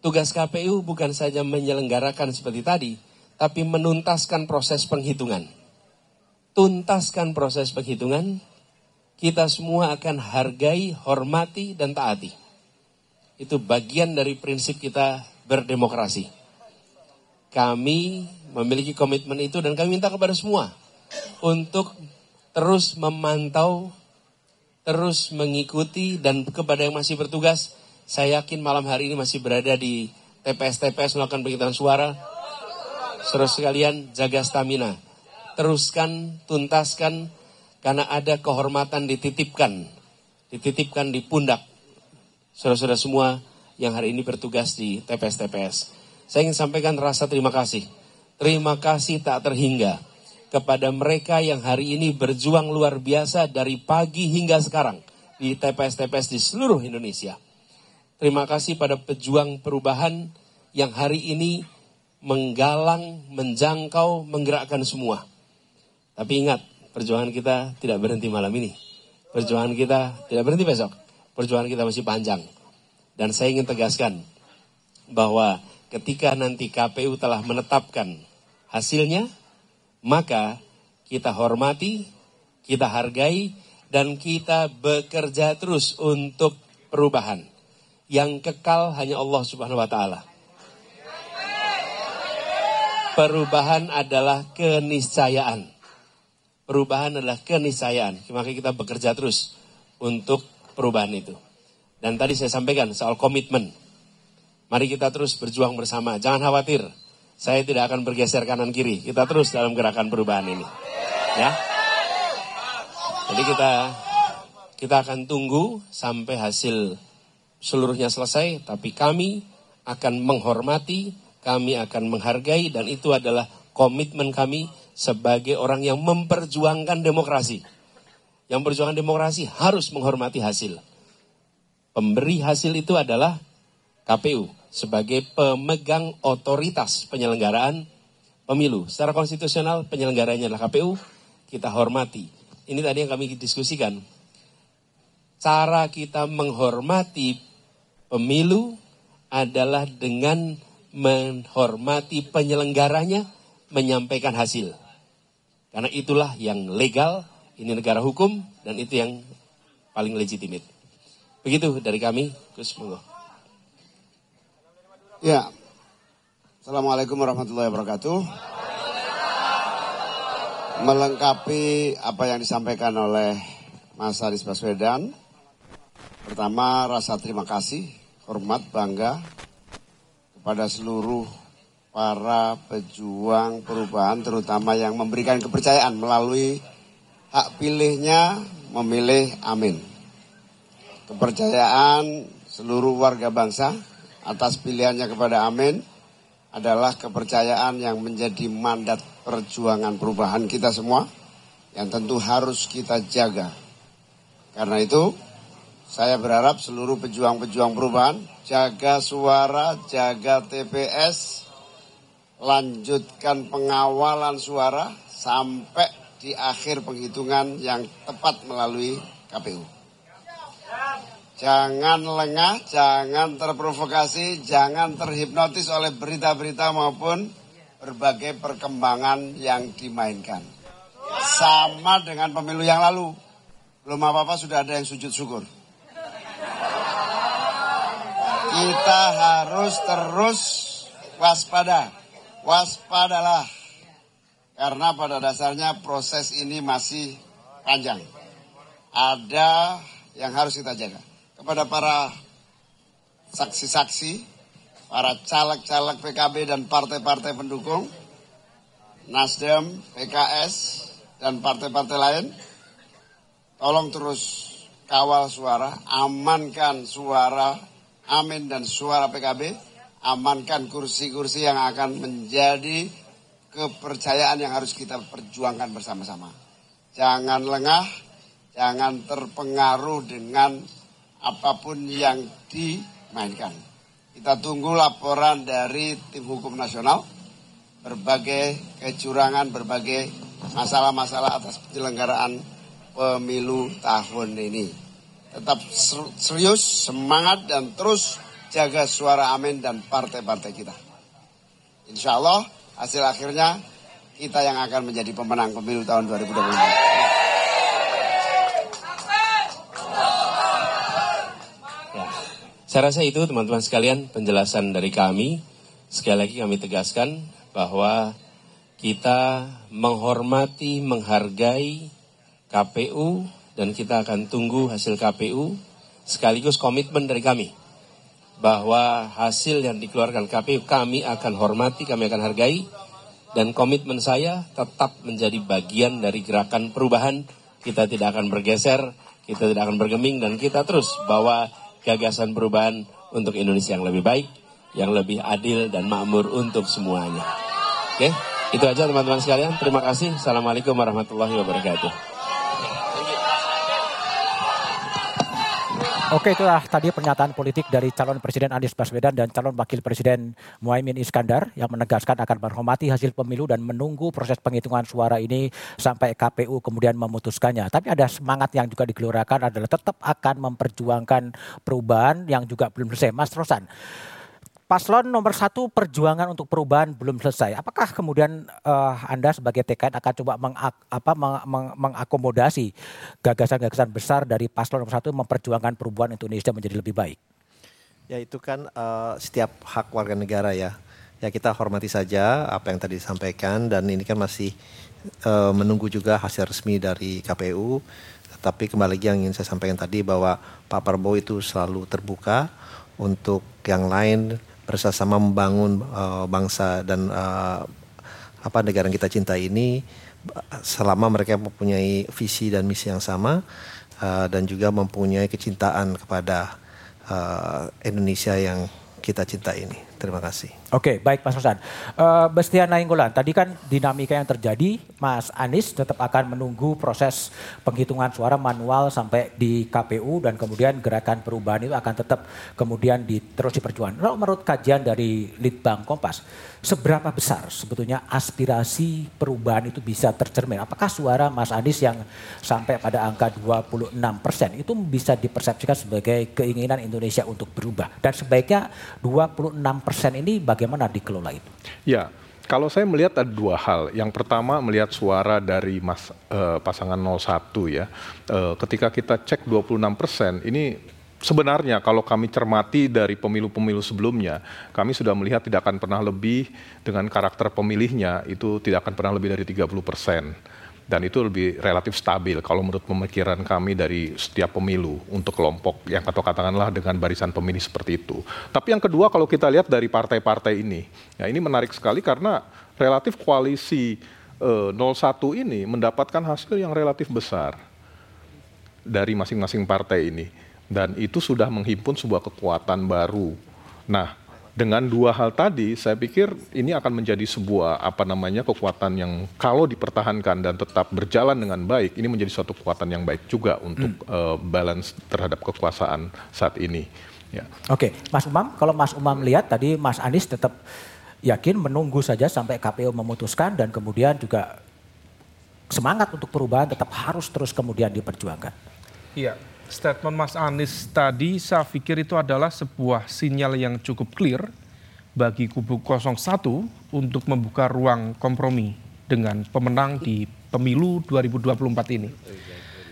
Tugas KPU bukan saja menyelenggarakan seperti tadi, tapi menuntaskan proses penghitungan. Tuntaskan proses penghitungan, kita semua akan hargai, hormati, dan taati. Itu bagian dari prinsip kita berdemokrasi. Kami memiliki komitmen itu dan kami minta kepada semua untuk terus memantau, terus mengikuti dan kepada yang masih bertugas, saya yakin malam hari ini masih berada di TPS-TPS melakukan penghitungan suara. Terus sekalian jaga stamina. Teruskan, tuntaskan, karena ada kehormatan dititipkan. Dititipkan di pundak. Saudara-saudara semua yang hari ini bertugas di TPS-TPS. Saya ingin sampaikan rasa terima kasih. Terima kasih tak terhingga kepada mereka yang hari ini berjuang luar biasa dari pagi hingga sekarang di TPS-TPS di seluruh Indonesia. Terima kasih pada pejuang perubahan yang hari ini menggalang, menjangkau, menggerakkan semua. Tapi ingat, perjuangan kita tidak berhenti malam ini. Perjuangan kita tidak berhenti besok. Perjuangan kita masih panjang. Dan saya ingin tegaskan bahwa ketika nanti KPU telah menetapkan hasilnya, maka kita hormati, kita hargai, dan kita bekerja terus untuk perubahan. Yang kekal hanya Allah Subhanahu wa Ta'ala. Perubahan adalah keniscayaan. Perubahan adalah keniscayaan. Maka kita bekerja terus untuk perubahan itu. Dan tadi saya sampaikan soal komitmen. Mari kita terus berjuang bersama. Jangan khawatir. Saya tidak akan bergeser kanan kiri. Kita terus dalam gerakan perubahan ini. Ya. Jadi kita kita akan tunggu sampai hasil seluruhnya selesai, tapi kami akan menghormati, kami akan menghargai dan itu adalah komitmen kami sebagai orang yang memperjuangkan demokrasi. Yang perjuangan demokrasi harus menghormati hasil. Pemberi hasil itu adalah KPU sebagai pemegang otoritas penyelenggaraan pemilu. Secara konstitusional penyelenggaranya adalah KPU, kita hormati. Ini tadi yang kami diskusikan. Cara kita menghormati pemilu adalah dengan menghormati penyelenggaranya menyampaikan hasil. Karena itulah yang legal, ini negara hukum, dan itu yang paling legitimit. Begitu dari kami, Gus Monggo. Ya, Assalamualaikum warahmatullahi wabarakatuh. Melengkapi apa yang disampaikan oleh Mas Anies Baswedan. Pertama, rasa terima kasih, hormat, bangga kepada seluruh para pejuang perubahan, terutama yang memberikan kepercayaan melalui hak pilihnya memilih amin. Kepercayaan seluruh warga bangsa atas pilihannya kepada Amin adalah kepercayaan yang menjadi mandat perjuangan perubahan kita semua yang tentu harus kita jaga. Karena itu, saya berharap seluruh pejuang-pejuang perubahan jaga suara, jaga TPS, lanjutkan pengawalan suara sampai di akhir penghitungan yang tepat melalui KPU. Jangan lengah, jangan terprovokasi, jangan terhipnotis oleh berita-berita maupun berbagai perkembangan yang dimainkan. sama dengan pemilu yang lalu. Belum apa-apa sudah ada yang sujud syukur. Kita harus terus waspada. Waspadalah. Karena pada dasarnya proses ini masih panjang. Ada yang harus kita jaga. Kepada para saksi-saksi, para caleg-caleg PKB dan partai-partai pendukung, Nasdem, PKS, dan partai-partai lain, tolong terus kawal suara, amankan suara Amin dan suara PKB, amankan kursi-kursi yang akan menjadi kepercayaan yang harus kita perjuangkan bersama-sama. Jangan lengah, jangan terpengaruh dengan apa pun yang dimainkan. Kita tunggu laporan dari tim hukum nasional, berbagai kecurangan, berbagai masalah-masalah atas penyelenggaraan pemilu tahun ini tetap serius, semangat, dan terus jaga suara amin dan partai-partai kita. Insya Allah hasil akhirnya kita yang akan menjadi pemenang pemilu tahun 2024. Ya, saya rasa itu teman-teman sekalian penjelasan dari kami. Sekali lagi kami tegaskan bahwa kita menghormati, menghargai KPU dan kita akan tunggu hasil KPU sekaligus komitmen dari kami bahwa hasil yang dikeluarkan KPU kami akan hormati, kami akan hargai dan komitmen saya tetap menjadi bagian dari gerakan perubahan. Kita tidak akan bergeser, kita tidak akan bergeming dan kita terus bawa gagasan perubahan untuk Indonesia yang lebih baik, yang lebih adil dan makmur untuk semuanya. Oke, itu aja teman-teman sekalian. Terima kasih. Assalamualaikum warahmatullahi wabarakatuh. Oke itulah tadi pernyataan politik dari calon Presiden Anies Baswedan dan calon Wakil Presiden Muhaimin Iskandar yang menegaskan akan menghormati hasil pemilu dan menunggu proses penghitungan suara ini sampai KPU kemudian memutuskannya. Tapi ada semangat yang juga dikeluarkan adalah tetap akan memperjuangkan perubahan yang juga belum selesai. Mas Rosan, Paslon nomor satu perjuangan untuk perubahan belum selesai. Apakah kemudian uh, Anda sebagai TKN akan coba meng, apa, meng, meng, mengakomodasi gagasan-gagasan besar dari paslon nomor satu memperjuangkan perubahan Indonesia menjadi lebih baik? Ya itu kan uh, setiap hak warga negara ya. Ya kita hormati saja apa yang tadi disampaikan dan ini kan masih uh, menunggu juga hasil resmi dari KPU. Tapi kembali lagi yang ingin saya sampaikan tadi bahwa Pak Prabowo itu selalu terbuka untuk yang lain bersama membangun uh, bangsa dan uh, apa negara yang kita cinta ini selama mereka mempunyai visi dan misi yang sama uh, dan juga mempunyai kecintaan kepada uh, Indonesia yang kita cinta ini. Terima kasih. Oke, baik Mas Rosan. Uh, Bestian Nainggolan, tadi kan dinamika yang terjadi, Mas Anies tetap akan menunggu proses penghitungan suara manual sampai di KPU dan kemudian gerakan perubahan itu akan tetap kemudian di, terus diperjuangkan. Kalau menurut kajian dari Litbang Kompas, seberapa besar sebetulnya aspirasi perubahan itu bisa tercermin? Apakah suara Mas Anies yang sampai pada angka 26 persen itu bisa dipersepsikan sebagai keinginan Indonesia untuk berubah? Dan sebaiknya 26 persen ini bagaimana dikelola itu? Ya, kalau saya melihat ada dua hal. Yang pertama melihat suara dari mas, uh, pasangan 01 ya. Uh, ketika kita cek 26 persen, ini sebenarnya kalau kami cermati dari pemilu-pemilu sebelumnya, kami sudah melihat tidak akan pernah lebih dengan karakter pemilihnya itu tidak akan pernah lebih dari 30 persen dan itu lebih relatif stabil kalau menurut pemikiran kami dari setiap pemilu untuk kelompok yang atau katakanlah dengan barisan pemilih seperti itu. Tapi yang kedua kalau kita lihat dari partai-partai ini, ya ini menarik sekali karena relatif koalisi eh, 01 ini mendapatkan hasil yang relatif besar dari masing-masing partai ini dan itu sudah menghimpun sebuah kekuatan baru. Nah, dengan dua hal tadi saya pikir ini akan menjadi sebuah apa namanya kekuatan yang kalau dipertahankan dan tetap berjalan dengan baik ini menjadi suatu kekuatan yang baik juga untuk hmm. uh, balance terhadap kekuasaan saat ini. Ya. Oke, Mas Umam, kalau Mas Umam lihat tadi Mas Anies tetap yakin menunggu saja sampai KPU memutuskan dan kemudian juga semangat untuk perubahan tetap harus terus kemudian diperjuangkan. Iya, statement Mas Anies tadi saya pikir itu adalah sebuah sinyal yang cukup clear bagi kubu 01 untuk membuka ruang kompromi dengan pemenang di pemilu 2024 ini.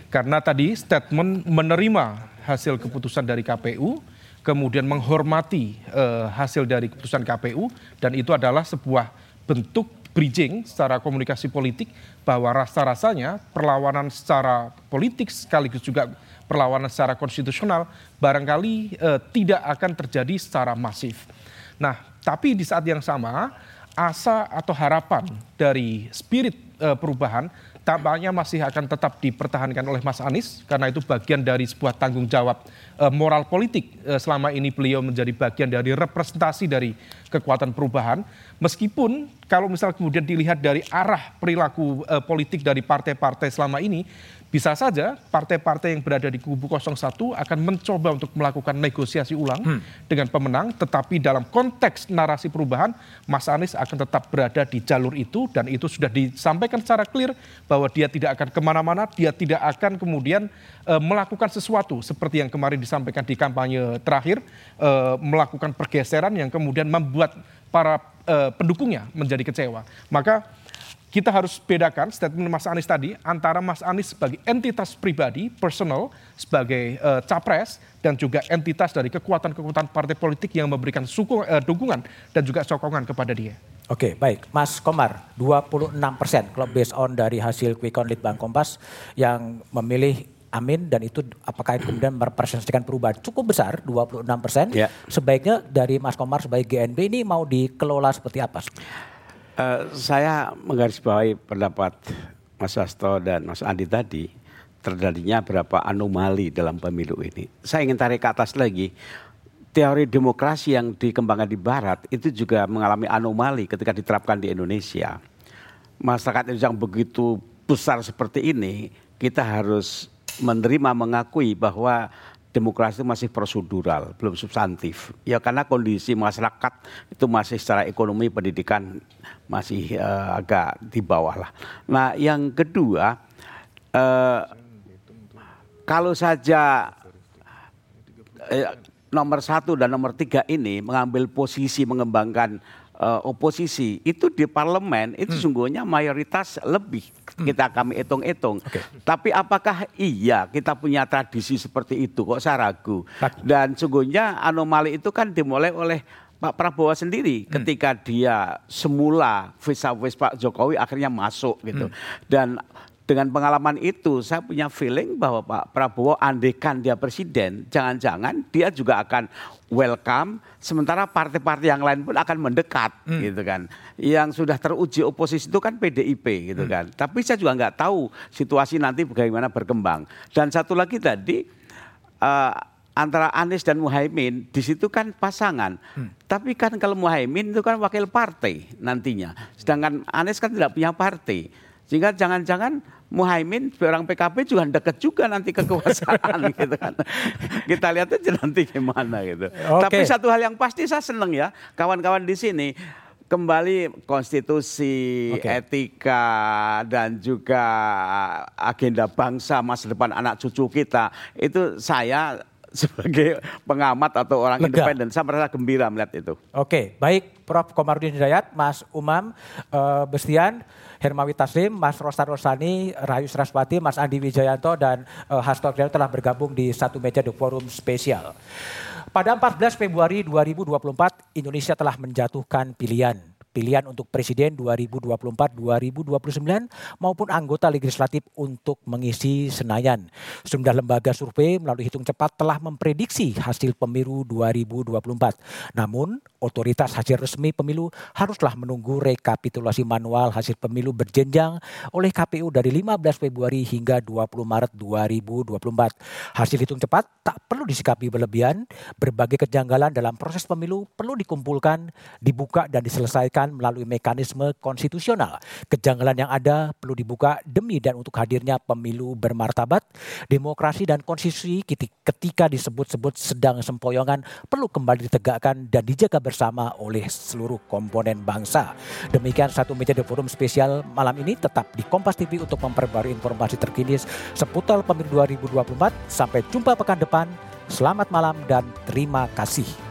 Karena tadi statement menerima hasil keputusan dari KPU, kemudian menghormati uh, hasil dari keputusan KPU, dan itu adalah sebuah bentuk bridging secara komunikasi politik bahwa rasa-rasanya perlawanan secara politik sekaligus juga perlawanan secara konstitusional barangkali uh, tidak akan terjadi secara masif. Nah, tapi di saat yang sama asa atau harapan dari spirit uh, perubahan tampaknya masih akan tetap dipertahankan oleh Mas Anies karena itu bagian dari sebuah tanggung jawab uh, moral politik uh, selama ini beliau menjadi bagian dari representasi dari kekuatan perubahan meskipun kalau misal kemudian dilihat dari arah perilaku uh, politik dari partai-partai selama ini bisa saja partai-partai yang berada di kubu 01 akan mencoba untuk melakukan negosiasi ulang hmm. dengan pemenang, tetapi dalam konteks narasi perubahan, Mas Anies akan tetap berada di jalur itu dan itu sudah disampaikan secara clear bahwa dia tidak akan ke mana-mana, dia tidak akan kemudian e, melakukan sesuatu seperti yang kemarin disampaikan di kampanye terakhir, e, melakukan pergeseran yang kemudian membuat para e, pendukungnya menjadi kecewa. Maka kita harus bedakan statement Mas Anies tadi antara Mas Anies sebagai entitas pribadi, personal, sebagai uh, capres, dan juga entitas dari kekuatan-kekuatan partai politik yang memberikan suku, uh, dukungan dan juga sokongan kepada dia. Oke, baik. Mas Komar, 26 persen kalau based on dari hasil quick count Litbang Kompas yang memilih Amin dan itu apakah itu kemudian merepresentasikan perubahan cukup besar 26 persen. Ya. Sebaiknya dari Mas Komar sebagai GNB ini mau dikelola seperti apa? Uh, saya menggarisbawahi pendapat Mas Hasto dan Mas Andi tadi terjadinya berapa anomali dalam pemilu ini. Saya ingin tarik ke atas lagi. Teori demokrasi yang dikembangkan di Barat itu juga mengalami anomali ketika diterapkan di Indonesia. Masyarakat yang begitu besar seperti ini, kita harus menerima mengakui bahwa demokrasi masih prosedural, belum substantif. Ya karena kondisi masyarakat itu masih secara ekonomi pendidikan masih uh, agak di bawah lah. Nah yang kedua, uh, kalau saja uh, nomor satu dan nomor tiga ini mengambil posisi mengembangkan uh, oposisi itu di parlemen itu hmm. sungguhnya mayoritas lebih hmm. kita kami hitung-hitung. Okay. Tapi apakah iya kita punya tradisi seperti itu kok saya ragu. Dan sungguhnya anomali itu kan dimulai oleh Pak Prabowo sendiri hmm. ketika dia semula visa vis Pak Jokowi akhirnya masuk gitu. Hmm. Dan dengan pengalaman itu saya punya feeling bahwa Pak Prabowo andekan dia presiden, jangan-jangan dia juga akan welcome sementara partai-partai yang lain pun akan mendekat hmm. gitu kan. Yang sudah teruji oposisi itu kan PDIP gitu hmm. kan. Tapi saya juga nggak tahu situasi nanti bagaimana berkembang. Dan satu lagi tadi uh, antara Anies dan Muhaimin di situ kan pasangan. Hmm. Tapi kan kalau Muhaimin itu kan wakil partai nantinya. Sedangkan Anies kan tidak punya partai. Sehingga jangan-jangan Muhaimin orang PKB juga dekat juga nanti kekuasaan gitu kan. Kita lihat aja nanti gimana gitu. Okay. Tapi satu hal yang pasti saya seneng ya kawan-kawan di sini kembali konstitusi, okay. etika dan juga agenda bangsa masa depan anak cucu kita itu saya sebagai pengamat atau orang Lega. independen saya merasa gembira melihat itu. Oke, baik Prof. Komarudin Hidayat, Mas Umam uh, Bestian. Hermawi Taslim, Mas Rosta Rosani, Rayu Sraspati, Mas Andi Wijayanto, dan uh, Hasto telah bergabung di satu meja The Forum spesial. Pada 14 Februari 2024, Indonesia telah menjatuhkan pilihan pilihan untuk presiden 2024-2029 maupun anggota legislatif untuk mengisi Senayan. Sejumlah lembaga survei melalui hitung cepat telah memprediksi hasil pemilu 2024. Namun, otoritas hasil resmi pemilu haruslah menunggu rekapitulasi manual hasil pemilu berjenjang oleh KPU dari 15 Februari hingga 20 Maret 2024. Hasil hitung cepat tak perlu disikapi berlebihan, berbagai kejanggalan dalam proses pemilu perlu dikumpulkan, dibuka dan diselesaikan melalui mekanisme konstitusional. Kejanggalan yang ada perlu dibuka demi dan untuk hadirnya pemilu bermartabat, demokrasi dan konstitusi ketika disebut-sebut sedang sempoyongan perlu kembali ditegakkan dan dijaga bersama oleh seluruh komponen bangsa. Demikian satu meja The Forum spesial malam ini tetap di Kompas TV untuk memperbarui informasi terkini seputar pemilu 2024. Sampai jumpa pekan depan. Selamat malam dan terima kasih.